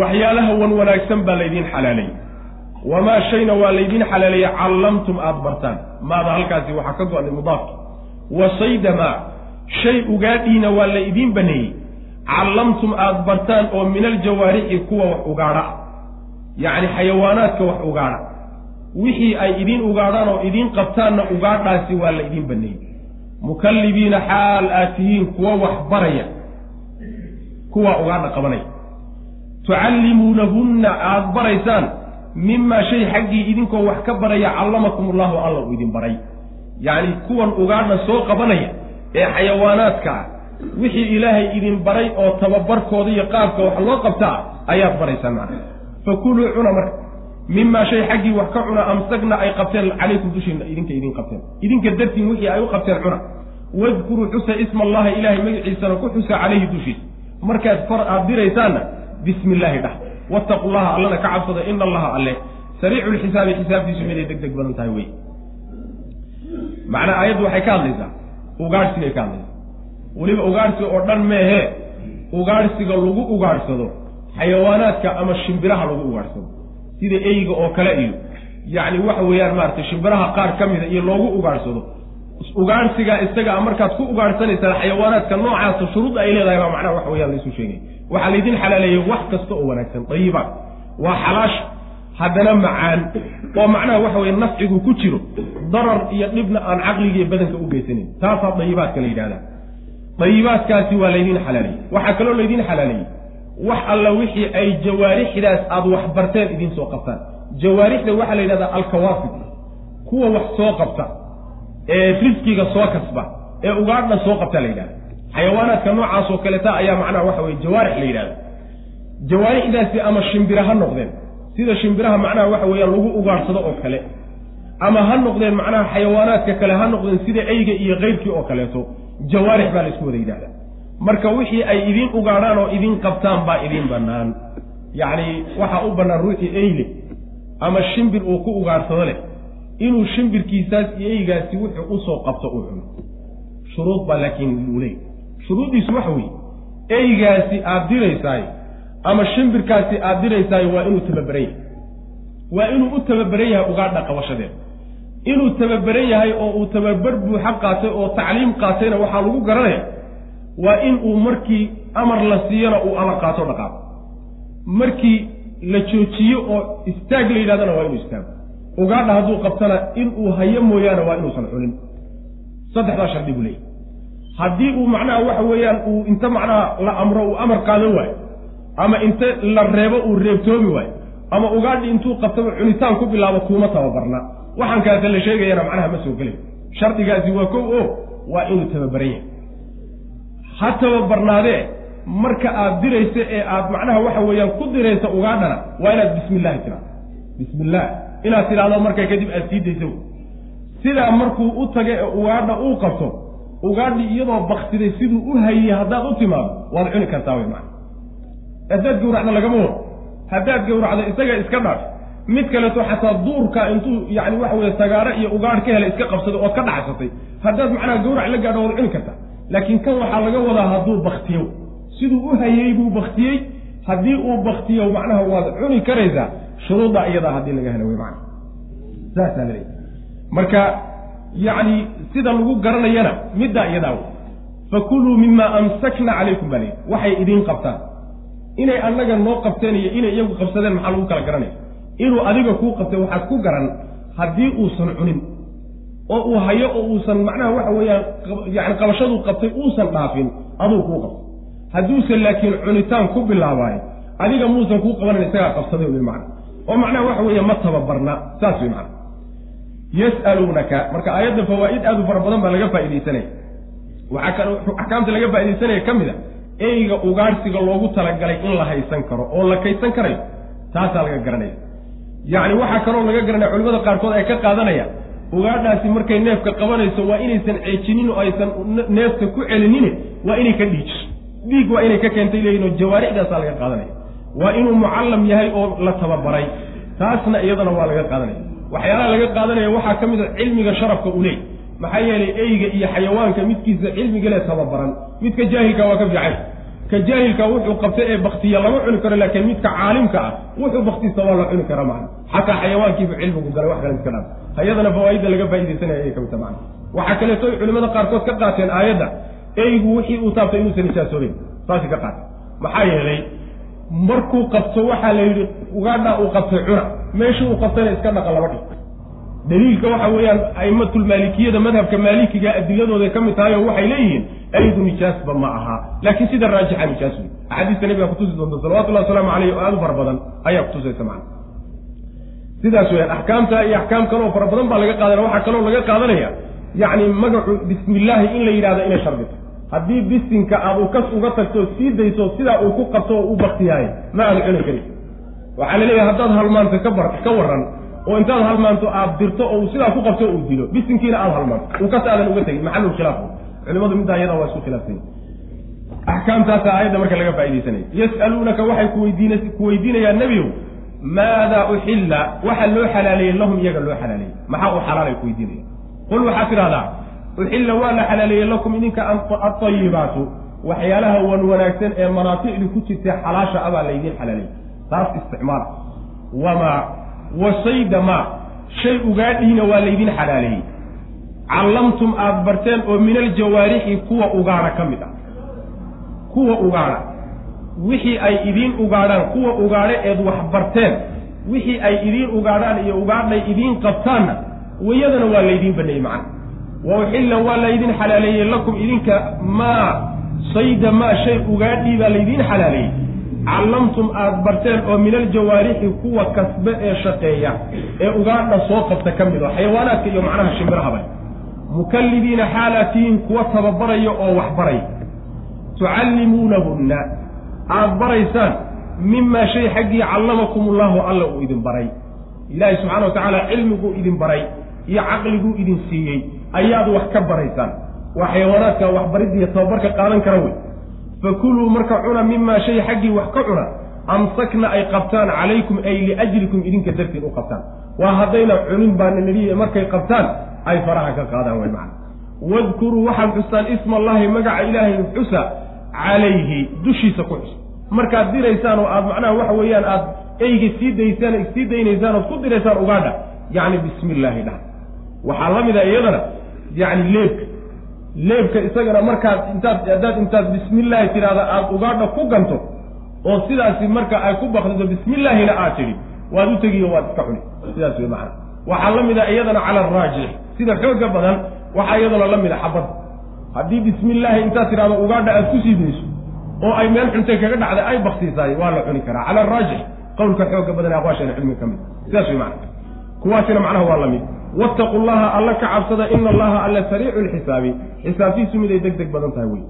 waxyaalaha wan wanaagsan baa laydiin xalaaleeyey wamaa shayna waa laydiin xalaaleeyey callamtum aada bartaan. Maada halkaasi waxaa ka go-nay mudaafki wa saydamaa shay ugaadhiina waa la idiin baneeyey callamtum aada bartaan oo min aljawaarixi kuwa wax ugaadha. Yacni xayawaanaadka wax ugaadha. Wixii ay idiin ugaadhaan oo idiin qabtaanna ugaadhaasi waa la idiin baneeyey mukallibiina xaal aad tihiin kuwa wax baraya kuwa ugaadha qabanaya. Tucallimuunahunna aada baraysaan mimaa shay xaggii idinkoo wax ka baraya callamakum ullahu alla uu idin baray. Yacni kuwan ugaadha soo qabanaya ee xayawaanaadka ah wixii ilaahay idin baray oo tababarkooda iyo qaabka wax loo qabtaa ayaad baraysaan macna fakuluu cuna marka mimaa shay xaggii wax ka cuna amsagna ay qabteen calaykum dushiina idinka idin qabteen. Idinka dartiin wixii ay u qabteen cuna. Wadkuruu xusa isma allahi ilaahay magaciisana ku xusa calayhi dushiisa markaad far aad diraysaanna bismi illaahi dhah. Wattaqu llaha allana ka cabsada ina allaha alle sariicu lxisaabi xisaabtiisu miday deg deg badan tahay wey. Macnaa aayaddu waxay ka hadlaysaa. Ugaadhsigay ka hadlaysaa weliba ugaadhsiga oo dhan meehee ugaadhsiga lagu ugaadhsado xayawaanaadka ama shimbiraha lagu ugaadhsado sida eyga oo kale iyo yacni waxa weeyaan maaragtay shimbiraha qaar ka mida iyo loogu ugaadhsado ugaadhsigaa isaga markaad ku ugaadhsanaysaan xayawaanaadka noocaasa shuruudda ay leedahay baa macnaha waxa weyaan laysu sheegay. Waxaa laydin xalaaleeyey wax kasta oo wanaagsan dayibaad waa xalaash haddana macaan oo macnaha waxa weye nafcigu ku jiro darar iyo dhibna aan caqligiiyo badanka u geysanayn taasaa dayibaadka la yidhahdaa dayibaadkaasi waa laydin xalaaleeyey waxaa kaloo laydin xalaaleeyey wax alla wixii ay jawaarixdaas aada wax barteen idiin soo qabtaan. Jawaarixda waxaa la yidhahdaa alkawaafid kuwa wax soo qabta ee risqiga soo kasba ee ugaadha soo qabta la yidhahda xayawaanaadka noocaasoo kaleta ayaa macnaha waxa weye jawaarix la yidhahda jawaarixdaasi ama shimbira ha noqdeen. Sida shimbiraha macnaha waxa weeyaan lagu ugaadhsado oo kale. Ama ha noqdeen macnaha xayawaanaadka kale ha noqdeen sida eyga iyo keyrkii oo kaleeto jawaarix baa la isku wada yidhahda marka wixii ay idiin ugaadhaan oo idiin qabtaan baa idiin bannaan. Yacni waxaa u bannaan ruuxii eyle ama shimbir uu ku ugaadhsado leh inuu shimbirkiisaas iyo eygaasi wuxuu u soo qabto uu cuno. Shuruud baa laakiin uu leey shuruuddiisu waxa weeye eygaasi aad diraysaay ama shimbirkaasi aad diraysaay waa inuu tababaran yahay waa inuu u tababaran yahay ugaadha qabashadeeda inuu tababaran yahay oo uu tababar buuxa qaatay oo tacliim qaatayna waxaa lagu garanaya waa in uu markii amar la siiyona uu amar qaato dhaqaaqo markii la joojiyo oo istaag la yidhahdana waa inuu istaago. Ugaadha hadduu qabtana inuu hayo mooyaane waa inuusan cunin saddexdaa shardi buu leeyahy haddii uu macnaha waxa weeyaan uu inta macnaha la amro uu amar qaadan waayo ama inta la reebo uu reebtoomi waayo ama ugaadhi intuu qabtaba cunitaan ku bilaabo kuuma tababarna. Waxaan kaase la sheegayana macnaha ma soo gelay shardigaasi waa kow o waa inuu tababaran yahay. Ha tababarnaadee marka aad dirayso ee aad macnaha waxa weeyaan ku diraysa ugaadhana waa inaad bismi illahi tiraado bismi illah inaad tidhaahdo markaa kadib aad sii dayso. Sidaa markuu u taga ee ugaadha uu qabto ugaadhi iyadoo baktiday siduu u hayey haddaad u timaado waad cuni kartaa wey macana haddaad gawracda lagama wado haddaad gawracdo isaga iska dhaaf mid kaleeto xataa duurka intuu yani waxa weye sagaaro iyo ugaadh ka helay iska qabsaday ood ka dhacsatay. Haddaad macnaha gawrac la gaadho waad cuni kartaa laakiin kan waxaa laga wadaa hadduu baktiyo siduu u hayey buu baktiyey haddii uu baktiyo macnaha waad cuni karaysaa. Shuruudda iyadaa haddii laga helo wey macana saasaa laleeyahy marka yacni sida lagu garanayana middaa iyadaa wey fakuluu mima amsakna calaykum baa leeyahy waxay idiin qabtaan inay annaga noo qabteen iyo inay iyagu qabsadeen maxaa lagu kala garanaya inuu adiga kuu qabtay waxaad ku garan haddii uusan cunin oo uu hayo oo uusan macnaha waxa weeyaan yani qabashaduu qabtay uusan dhaafin aduu kuu qabtay. Hadduusan laakiin cunitaan ku bilaabaayo adiga muusan kuu qabanan isagaa qabsaday wy macna. Oo macnaha waxa weeye ma tababarna saas wey macna. Yas'aluunaka marka aayadda fawaa'id aad u fara badan baa laga faaidaysanaya waxaa kaloo axkaamta laga faaidaysanaya ka mid a eyga ugaadhsiga loogu talagalay in la haysan karo oo la kaysan karayo taasaa laga garanaya. Yacni waxaa kaloo laga garanaya culimada qaarkood ay ka qaadanaya ugaadhaasi markay neefka qabanayso waa inaysan ceejinin oo aysan neefka ku celinine waa inay ka dhiijiso. Dhiig waa inay ka keentay leeyihiin oo jawaarixdaasaa laga qaadanaya. Waa inuu mucallam yahay oo la tababaray taasna iyadana waa laga qaadanaya. Waxyaalaha laga qaadanaya waxaa ka mid a cilmiga sharafka u leey maxaa yeelay eyga iyo xayawaanka midkiisa cilmigale tababaran. Midka jaahilka waa ka fiican ka jaahilka wuxuu qabtay ee baktiya lama cuni karo laakiin midka caalimka ah wuxuu baktista waa la cuni kara macna xataa xayawaankiibu cilmigu galay wax kale iska dhaaf. Hayadana fawaaidda laga faaidaysanaya ayay ka mid ta macna waxaa kaleeto ay culimada qaarkood ka qaateen aayadda eygu wixii uu taabtay inuusan nijaasoobeyn saasi ka qaatay maxaa yeelay markuu qabto waxaa la yidhi ugaadhaa uu qabtay cuna. Meesha uu qabtayna iska dhaqa laba dhig daliilka waxa weeyaan aimatulmaalikiyada madhabka maalikiga adiladooday ka mid tahay oo waxay leeyihiin aydu nijaasba ma aha. Laakiin sida raajixa nijaas wey axaadiista nabiga kutusi doonta salawatullahi wasalaamu caleyh oo aada u fara badan ayaa kutusaysa macana sidaas weyaan axkaamta iyo axkaam kaloo fara badan baa laga qaadanaya. Waxaa kaloo laga qaadanaya yacni magacu bismillaahi in la yidhahdo inay shardito haddii bisinka aad kas uga tagto sii dayso sidaa uu ku qabto oo u baktiyaayo ma aanu cuni karin. Waxaa la leeyahay haddaad halmaanto ka bar ka waran oo intaad halmaanto aad dirto oo uu sidaa ku qabto uu dilo bisinkiina aada halmaanto uu kas aadan uga tegin maxalul khilaaf culimadu middaa iyada waa isku khilaafsany axkaamtaasa aayadda marka laga faaidaysanaya yas'aluunaka waxay kuweydiin ku weydiinayaan nebiyow maadaa uxilla waxa loo xalaaleeyey lahum iyaga loo xalaaleeyey maxaa u xalaalay ku weydiinaya qul waxaad tidhahdaa uxilla waa la xalaaleeyey lakum idinka alطayibaatu waxyaalaha wan wanaagsan ee manaaficdu ku jirta xalaasha abaa laydiin xalaaleeyey taas isticmaala wamaa wasayda maa shay ugaadhiina waa laydin xalaaleeyey callamtum aada barteen oo min aljawaarixi kuwa ugaadha ka mid ah kuwa ugaadha. Wixii ay idiin ugaadhaan kuwa ugaadhe eed wax barteen. Wixii ay idiin ugaadhaan iyo ugaadhay idiin qabtaanna wayadana waa laydiin baneeyey macana wa uxilla waa laydin xalaaleeyey lakum idinka maa sayda maa shay ugaadhii baa laydiin xalaaleeyey callamtum aada barteen oo min aljawaarixi kuwa kasbe ee shaqeeya ee ugaadha soo qabta ka mid oo xayawaanaadka iyo macnaha shimbirahaba mukallibiina xaalaatihiin kuwa tababaraya oo wax baraya tucallimuunahunna aada baraysaan mimaa shay xaggii callamakum ullahu alla uu idin baray. Ilaahay subxana wa tacaala cilmiguu idin baray iyo caqliguu idin siiyey. Ayaad wax ka baraysaan. Waa xayawaanaadka waxbariddiiyo tababarka qaadan kara wey fakuluu marka cuna mimaa shay xaggii wax ka cuna amsakna ay qabtaan calaykum ay liajlikum idinka dartiin u qabtaan waa haddayna cunin baana nidhiye markay qabtaan ay faraha ka qaadaan way macana wadkuruu waxaad xustaan isma allahi magaca ilaahay xusa calayhi dushiisa ku xus markaad diraysaan oo aad macnaha waxa weeyaan aad eyga sii daysaan sii daynaysaan ood ku diraysaan ugaadha yacni bismi illaahi dhah waxaa la mid a iyadana yacni leebka leebka isagana markaad intaad haddaad intaad bismillaahi tidhahda aada ugaadha ku ganto oo sidaasi marka ay ku bakdido bismillaahina aad tidhi waad u tegiyo waad iska cuni sidaas wey macana waxaa la mid a iyadana cala araajix sida xooga badan waxaa iyaduna la mid a xabadda haddii bismi illaahi intaad tidhahdo ugaadha aad ku sii dayso oo ay meel xuntay kaga dhacday ay baktiisaay waa la cuni karaa. Cala araajix qowlka xooga badan aqwaashana cilmiga ka mid. Sidaas way macana kuwaasina macnaha waa la mid wattaquu llaha alla ka cabsada ina allaha alla sariicu lxisaabi xisaabtiisu miday deg deg badan tahay wey.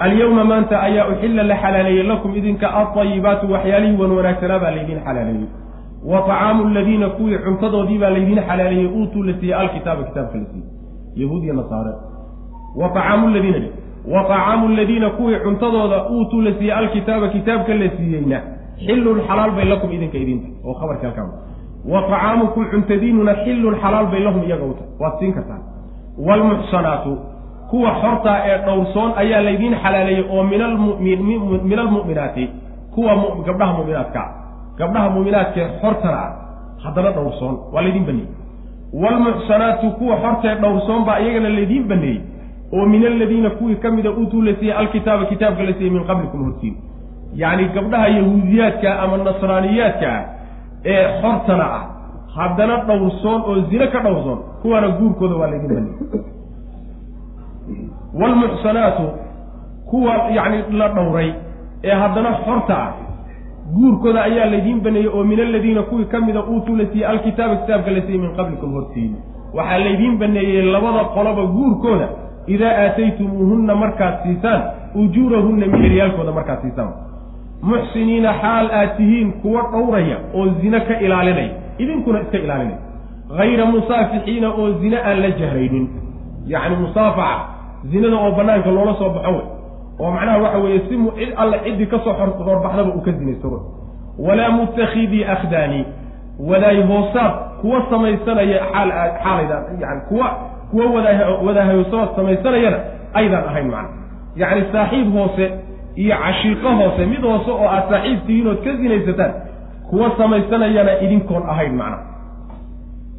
Alyawma maanta ayaa uxilla la xalaaleeyey lakum idinka aayibaatu waxyaalihii wan wanaagsanaa baa laydin xalaaleeyey. Wa tacaamu aladiina kuwii cuntadoodii baa laydin xalaaleeyey uutuu la siiyey alkitaaba kitaabka la siiyey. Yahuud iyo nasaare. Wa tacaamu ladiina wa tacaamu aladiina kuwii cuntadooda uutuu la siiyey alkitaaba kitaabka la siiyeyna. Xillun xalaal bay lakum idinka idinta oo khabarka halkaa wa طacaamukum cuntadiinuna xilun xalaal bay lahum iyaga u tahay. Waad siin kartaan. Wlmuxsanaatu kuwa xortaa ee dhowrsoon ayaa laydiin xalaaleeyey oo min almu'minaati kuwa gabdhaha mu'minaadka ah gabdhaha mu'minaadkaee xortana ah haddana dhowrsoon waa laydiin baneeyey. Waalmuxsanaatu kuwa xortae dhowrsoon baa iyagana laydiin baneeyey oo min aladiina kuwii ka mida uutuu la siiyey alkitaaba kitaabka la siiyey min qablikum hortiin. Yacni gabdhaha yahuudiyaadka ama nasraaniyaadka ah ee xortana ah. Haddana dhowrsoon oo zine ka dhowrsoon kuwaana guurkooda waa laydin baneeyey waalmuxsanaatu kuwa yacni la dhowray ee haddana xorta ah guurkooda ayaa laydiin baneeyey oo min aladiina kuwii ka mida uutuu la siiyey alkitaaba kitaabka la siiyey min qablikum hortiin waxaa laydiin baneeyey labada qoloba guurkooda idaa aataytumuuhunna markaad siisaan ujuurahunna miheryaalkooda markaad siisaan muxsiniina xaal aad tihiin kuwa dhowraya oo zine ka ilaalinaya idinkuna iska ilaalinaya hayra musaafixiina oo zine aan la jahraynin yacni musaafaca zinada oo banaanka loola soo baxo wey. Oo macnaha waxa weeye si cid alle ciddii ka soo horbaxdaba uu ka zinaysto walaa mutakhidii akhdaani. Wadaay hoosaad kuwa samaysanaya xaal xaalayda yani kuwa kuwa wadaahayoosaad samaysanayana aydaan ahayn macna. Yacni saaxiib hoose iyo cashiiqo hoose mid hoose oo aad saaxiib tihiin ood ka zinaysataan kuwa samaysanayana idinkoon ahayn macna.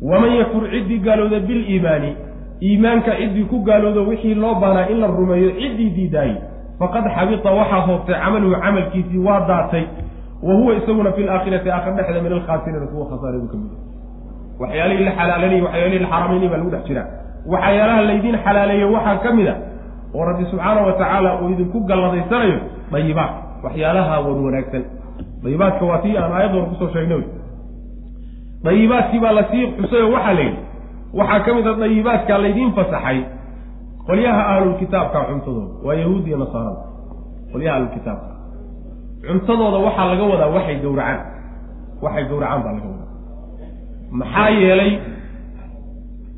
waman yakfur ciddii gaalooda biliimaani iimaanka ciddii ku gaaloodo wixii loo baanaa in la rumeeyo ciddii diidaayey faqad xabita waxaa hoobtay camaluhu camalkiisii waa daatay wa huwa isaguna fi laakhirati aakhir dhexda min alkhaasiriina kuwa khasaaradu ka mid waxyaalihii la xalaalanayy waxyaalihii la xaaraamaynay baa lagu dhex jiraa waxyaalaha laydiin xalaaleeyo waxaa ka mid a oo rabbi subxaana wa tacaala uu idinku galladaysanayo dayibaat waxyaalaha wan wanaagsan. Dayibaadka waa tii aan aayadda hor ku soo sheegnay. Wey dayibaadkii baa la sii xusay oo waxaa la yidhi waxaa ka mid a dayibaadka laydiin fasaxay qolyaha ahlulkitaabka cuntadooda. Waa yahuud iyo nasaarada qolyaha ahlulkitaabka cuntadooda waxaa laga wadaa waxay gowracaan. Waxay gowracaan baa laga wadaa. Maxaa yeelay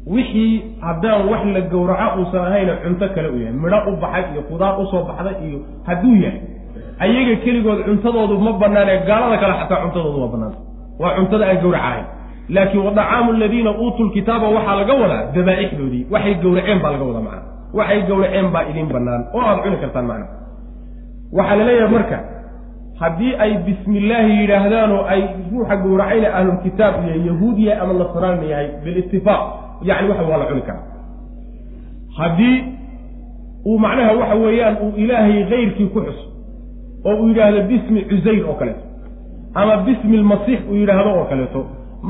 wixii haddaan wax la gowraco uusan ahayna cunto kale u yahay. Midho u baxay iyo qudaar u soo baxday iyo hadduu yahay. Ayaga keligood cuntadoodu ma banaanee gaalada kale xataa cuntadoodu waa banaanta waa cuntada aan gowrac ahayn laakiin wadacaamu aladiina uutuu lkitaaba waxaa laga wadaa dabaa'ixdoodii waxay gowraceen baa laga wadaa macana waxay gowraceen baa idin bannaan. Oo aada cuni kartaan macna. Waxaa la leeyahay marka haddii ay bismi illaahi yidhaahdaan oo ay ruuxa gowracayna ahlulkitaab iyo yahuudiya ama nasraanna yahay bilitifaaq yacni waxa waa la cuni karaa. Haddii uu macnaha waxa weeyaan uu ilaahay kayrkii ku xuso oo uu yidhaahdo bismi cusayr oo kaleeto ama bismi lmasiix uu yidhaahdo oo kaleeto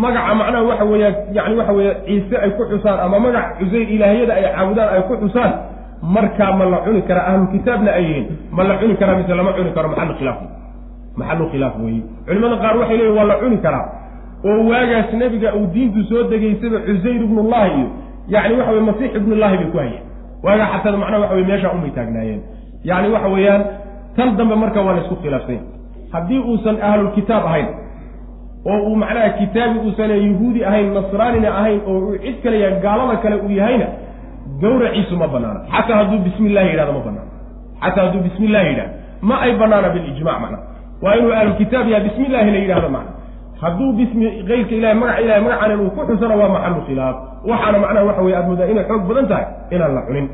magaca macnaha waxa weeyaan yani waxa weeye ciise ay ku xusaan ama magaca cusayr ilaahiyada ay caabudaan ay ku xusaan markaa ma la cuni karaa ahlulkitaabna ay yihiin ma la cuni karaa mise lama cuni karo maxalu khilaaf. Maxalu khilaaf weeye culimada qaar waxay leeyihiin waa la cuni karaa oo waagaas nebiga uu diintu soo degaysaba cusayr ibnullahi iyo yani waxa weye masiix ibnullahi bay ku hayeen. Waagaa xataa macnaha waxa weye meeshaa umay taagnaayeen. Yani waxa weeyaan tan dambe marka waa la isku khilaafsanya haddii uusan ahlulkitaab ahayn oo uu macnaha kitaabi uusan yahuudi ahayn nasraanina ahayn oo uu cid kale yahay gaalada kale uu yahayna gawraciisu ma banaana. Xataa hadduu bismi illahi ma banaana. Xataa hadduu bismi illahi yidhahdo ma ay banaana bilijmac macna. Waa inuu ahlulkitaab yahay bismi illahi la yidhahdo macna hadduu bismi keyrka ilahay magaca ilahay magacaan inuu ku xusana waa maxalu khilaaf waxaana macnaha waxa weye aad moodaa inay xoog badan tahay inaan la cunin.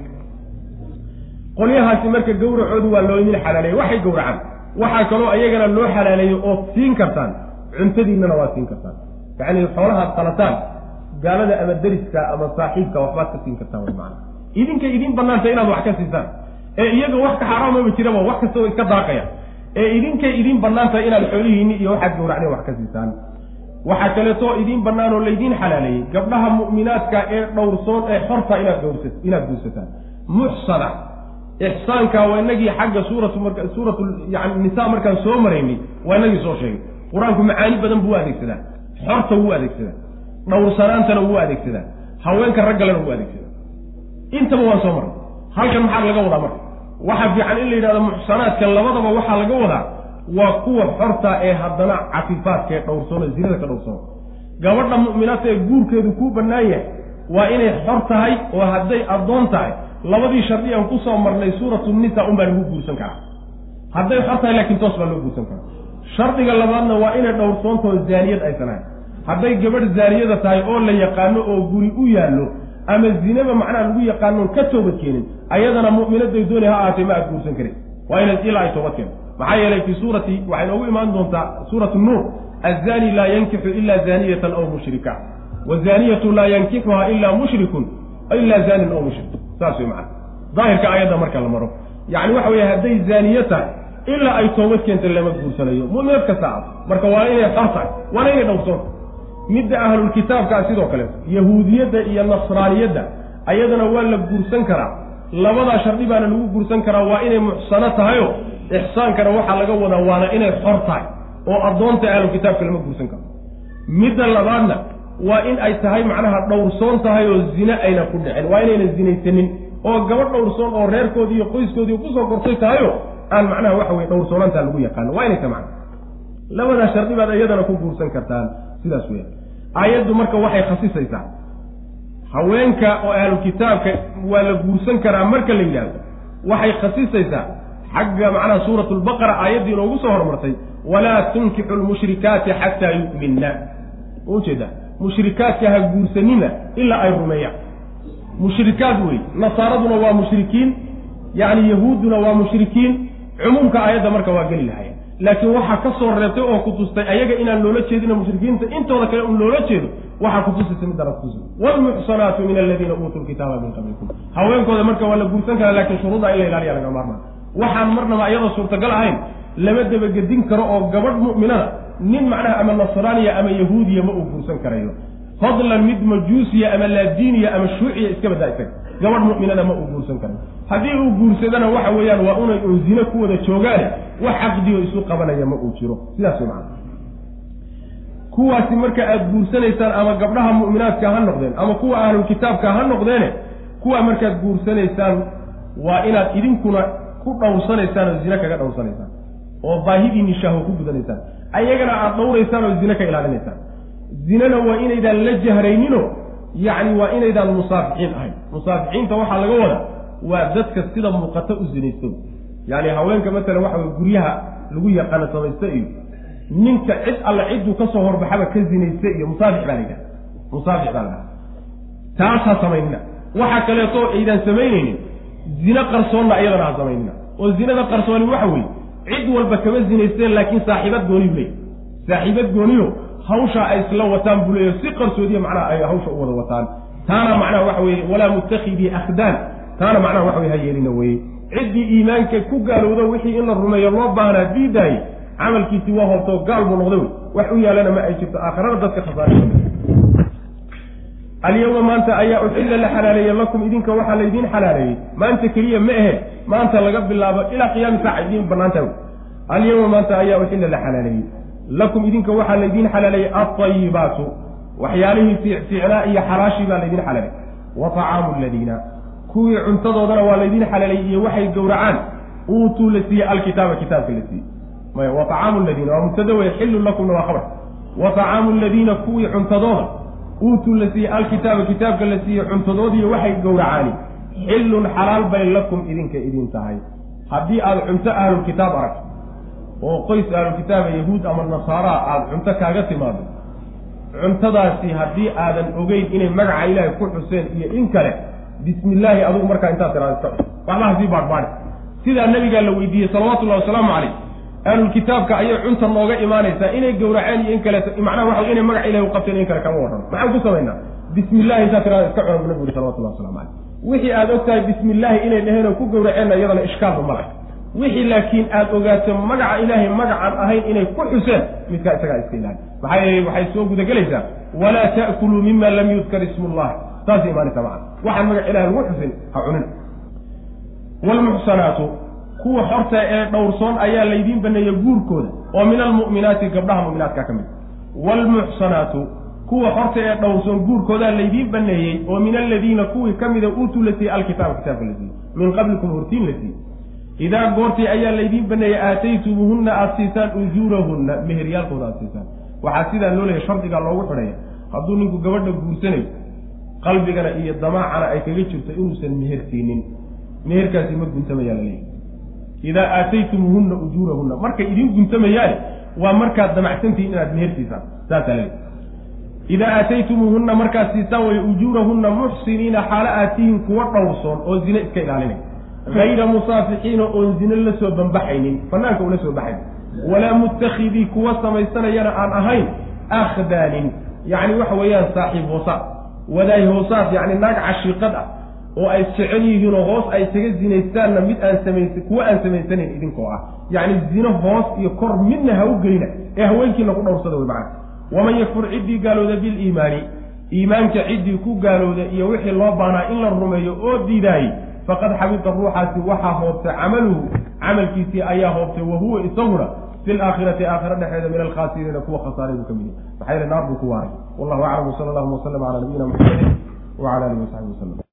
Qolyahaasi marka gawracoodu waa loo idin xalaaleeyey waxay gowracaan. Waxaa kaloo iyagana loo xalaaleeyey ood siin kartaan. Cuntadiinnana waa siin kartaan. Yacni xoolahaad qalataan gaalada ama deriska ama saaxiibka waxbaad ka siin kartaan way macana idinkay idin banaantay inaad wax ka siisaan. Ee iyaga wax ka xaaraamaba jiraba wax kasta oo iska daaqaya ee idinkay idin banaantahay inaad xoolihiinni iyo waxaad gowracdeen wax ka siisaan. Waxaa kaleetoo idiin bannaan oo laydiin xalaaleeyey gabdhaha mu'minaadka ee dhowrsoon ee xorta inaad guursataan. Muxsana ixsaanka waa inagii xagga suuratu nisa markaan soo maraynay waa inagii soo sheegay. Qur'aanku macaani badan buu adeegsadaa. Xorta wuu adeegsadaa. Dhowrsanaantana wuu adeegsadaa. Haweenka raggalena wuu adeegsadaa. Intaba waan soo marnay halkan maxaa laga wadaa marka waxaa fiican in la yidhahdo muxsanaadka labadaba waxaa laga wadaa waa kuwa xorta ee haddana cafifaadka ee dhowrsoon ee zinada ka dhowrsoon gabadha mu'minaadta ee guurkeedu kuu bannaan yahay waa inay xor tahay oo hadday addoon tahay. Labadii shardi aan ku soo marnay suuratu nisa un baa lagu guursan karaa. Hadday xor tahay laakiin toos baa loo guursan karaa. Shardiga labaadna waa inay dhowrsoontaho zaaniyad aysan ahayn. Hadday gabadh zaaniyada tahay oo la yaqaano oo guri u yaallo ama zinaba macnaha lagu yaqaanoon ka toobad keenin ayadana mu'minaday doonay ha ahaatee ma aad guursan karin. Waa inayd ilaa ay toobad keento maxaa yeelay fii suurati waxay noogu imaan doontaa suuratu nuur azani laa yankixu ila zaniyatan aw mushrika. Wazaniyatu laa yankixuha ila mushrikun ila zanin aw mushrik. Saas wey macana daahirka aayadda marka la maro. Yacni waxa weeye hadday zaaniye tahay ilaa ay toobad keenta lama guursanayo mu'minad kasta ah marka waa inay xor tahay waana inay dhowrsoonta midda ahlulkitaabkaa sidoo kale yahuudiyadda iyo nasraaniyadda ayadana waa la guursan karaa. Labadaa shardi baana lagu guursan karaa waa inay muxsano tahayo. Ixsaankana waxaa laga wadaa waana inay xor tahay oo addoonta ahlulkitaabka lama guursan karo. Midda labaadna waa in ay tahay macnaha dhowrsoon tahay oo zine ayna ku dhicin. Waa inayna zinaysanin oo gabadh dhowrsoon oo reerkoodii iyo qoyskoodii ku soo kortay tahayo aan macnaha waxa weye dhowrsoonaantaa lagu yaqaano. Waa inay tahay macna labadaa shardi baad iyadana ku guursan kartaan sidaas weya aayaddu marka waxay khasisaysaa. Haweenka oo ahlu kitaabka waa la guursan karaa marka la yidhaahdo waxay khasisaysaa. Xagga macnaha suurat lbaqara aayaddii inoogu soo hormartay walaa tunkixu lmushrikaati xataa yu'minna. Ma u jeedaa mushrikaadka ha guursanina ilaa ay rumeeyaan. Mushrikaad wey nasaaraduna waa mushrikiin yacni yahuudduna waa mushrikiin cumuumka aayadda marka waa geli lahaya laakiin waxaa ka soo reebtay oo ku tustay ayaga inaan loola jeedin mushrikiinta intooda kale un loola jeedo waxaa kutusaysa middaana kutusi waalmuxsanaatu min aladiina uutuu lkitaaba min qablikum. Haweenkooda marka waa la guursan karaa laakiin shuruudda in la ilaaliya laga maarmaa waxaan marnaba iyadoo suurtagal ahayn lama dabagedin karo oo gabadh mu'minada nin macnaha ama nasraaniya ama yahuudiya ma uu guursan karayo fadlan mid majuusiya ama laadiiniya ama shuuciya iska badaa isaga gabadh mu'minada ma uu guursan karayo haddii uu guursadana waxa weeyaan waa unay un zine ku wada joogaane wax caqdiyo isu qabanaya ma uu jiro. Sidaas way macana kuwaasi marka aada guursanaysaan ama gabdhaha mu'minaadka ha noqdeen ama kuwa ahlulkitaabka ha noqdeene kuwa markaad guursanaysaan waa inaad idinkuna ku dhowrsanaysaan oo zine kaga dhowrsanaysaan oo baahidiinni shahwo ku gudanaysaan. Ayagana aada dhowraysaan oo zine ka ilaalinaysaan zinena waa inaydaan la jahrayninoo yacni waa inaydaan musaafixiin ahayn. Musaafixiinta waxaa laga wadaa waa dadka sida muuqata u zinaysto. Yacni haweenka matalan waxa weye guryaha lagu yaqaano samaysto iyo ninka cid alle cidduu ka soo horbaxaba ka zinaysta iyo musaafix baa la yidhaha musaafix baa la dhaha taas ha samaynina waxa kaleeto aydaan samaynaynin zine qarsoonna iyadana ha samaynina oo zinada qarsooni waxa weeye cid walba kama zinaysteen laakiin saaxiibad gooniyu leey saaxiibad gooniyo hawshaa ay isla wataan buu leeya si qarsoodiya macnaha ay hawsha u wada wataan. Taana macnaha waxa weeye walaa muttakhidii akhdaan taana macnaha waxa weye ha yeelina weeye. Ciddii iimaanka ku gaalowdo wixii in la rumeeyo loo baahnaa diidaayey camalkiisii waa hoobtoo gaal buu noqday wey wax u yaalana ma ay jirto aakhirada dadka khasaare alyawma maanta ayaa uxilla la xalaaleeye lakum idinka waxaa laydiin xalaaleeyey. Maanta keliya ma ahe maanta laga bilaabo ilaa qiyaami saaca idiin banaanta wey alyawma maanta ayaa uxilla la xalaaleeyey lakum idinka waxaa laydiin xalaaleeyey aayibaatu waxyaalihii fiicnaa iyo xalaashii baa laydiin xalaalay wa acaamu ladiina kuwii cuntadoodana waa laydiin xalaalay iyo waxay gowracaan. Uutuu la siiyey alkitaaba kitaabka la siiyey. Maya wa tacaamu ladiina waa mubtada weye xillun lakumna waa khabar. Wa acaamu ladiina kuwii cuntadooda uutuu la siiyey alkitaaba kitaabka la siiyey cuntadoodii waxay gowracaani. Xillun xalaal bay lakum idinka idin tahay. Haddii aada cunto ahlulkitaab arag oo qoys ahlulkitaaba yahuud ama nasaaraa aada cunto kaaga timaado. Cuntadaasi haddii aadan ogeyn inay magaca ilaahay ku xuseen iyo in kale bismi illaahi adugu markaa intaad tiraada iska waxbaha sii baadhbaadhi sidaa nabigaa la weydiiyey salawatullahi wasalaamu calayh ahlulkitaabka ayay cunta nooga imaanaysaa inay gowraceen iyo in kaleeto macnaha waxa inay magaca ilahi u qabteen in kale kama warramo maxaan ku samaynaa bismi illahi intaad tiraada iska cuna bu nabigu yuri salawatullahi waslamu calayh. Wixii aada og tahay bismi illaahi inay dheheen oo ku gowraceenna iyadana ishkaalba ma laha wixii laakiin aada ogaato magaca ilaahay magacaan ahayn inay ku xuseen midkaa isagaa iska ilaali. Maxaa yeelay waxay soo gudagelaysaa walaa ta'kuluu mima lam yudkar ismu llah saasay imaanaysaa macana waxaan magaca ilahay lagu xusin ha cunina waalmuxsanaatu kuwa xorta ee dhowrsoon ayaa laydiin baneeya guurkooda oo min almu'minaati gabdhaha mu'minaadka ka mid. Waalmuxsanaatu kuwa xorta ee dhowrsoon guurkoodaa laydiin baneeyey oo min aladiina kuwii ka mida uutuu la siiyey alkitaaba kitaabka la siiyey. Min qablikum hortiin la siiyey idaa goortii ayaa laydiin baneeyey aataytumuuhunna aada siisaan ujuurahunna meheryaalkooda aada siisaan. Waxaa sidaa loo leeyahy shardigaa loogu xidhaya hadduu ninku gabadha guursanayo qalbigana iyo damaacana ay kaga jirto inuusan meher siinin. Meherkaasi ma guntamayaa laleeyahy idaa aataytumuuhunna ujuurahunna markay idiin guntamayaan waa markaad damacsantihiin inaad meher siisaan. Saasaa laleeyahy idaa aataytumuuhunna markaad siisaan way ujuurahunna muxsiniina xaalo aad tihiin kuwa dhowrsoon oo zine iska ilaalinay hayra musaafixiina oon zine la soo banbaxaynin fanaanka ula soo baxayn walaa muttakhidii kuwa samaysanayana aan ahayn akhdaanin yacni waxa weeyaan saaxiib hoosaad wadaay hoosaad yacni naag cashiiqad ah oo ay jecel yihiinoo hoos ay kaga zinaystaanna mid aan samaysa kuwa aan samaysanayn idinkoo ah yacni zino hoos iyo kor midna ha u gelina ee haweenkiina ku dhowrsada wey macana waman yakfur ciddii gaalowda biliimaani iimaanka ciddii ku gaalowda iyo wixii loo baanaa in la rumeeyo oo diidaayey faqad xabita ruuxaasi waxaa hoobtay camaluhu. Camalkiisii ayaa hoobtay wa huwa isaguna fi laakhirati aakhira dhexeeda min alkhaasiriina kuwa khasaaray buu ka mid yahy maxaa yeele naar buu ku waaray wallahu aclam wsala allahuma waslama cala nabiyina muxamedin wacala alihi wasaxbi wasalam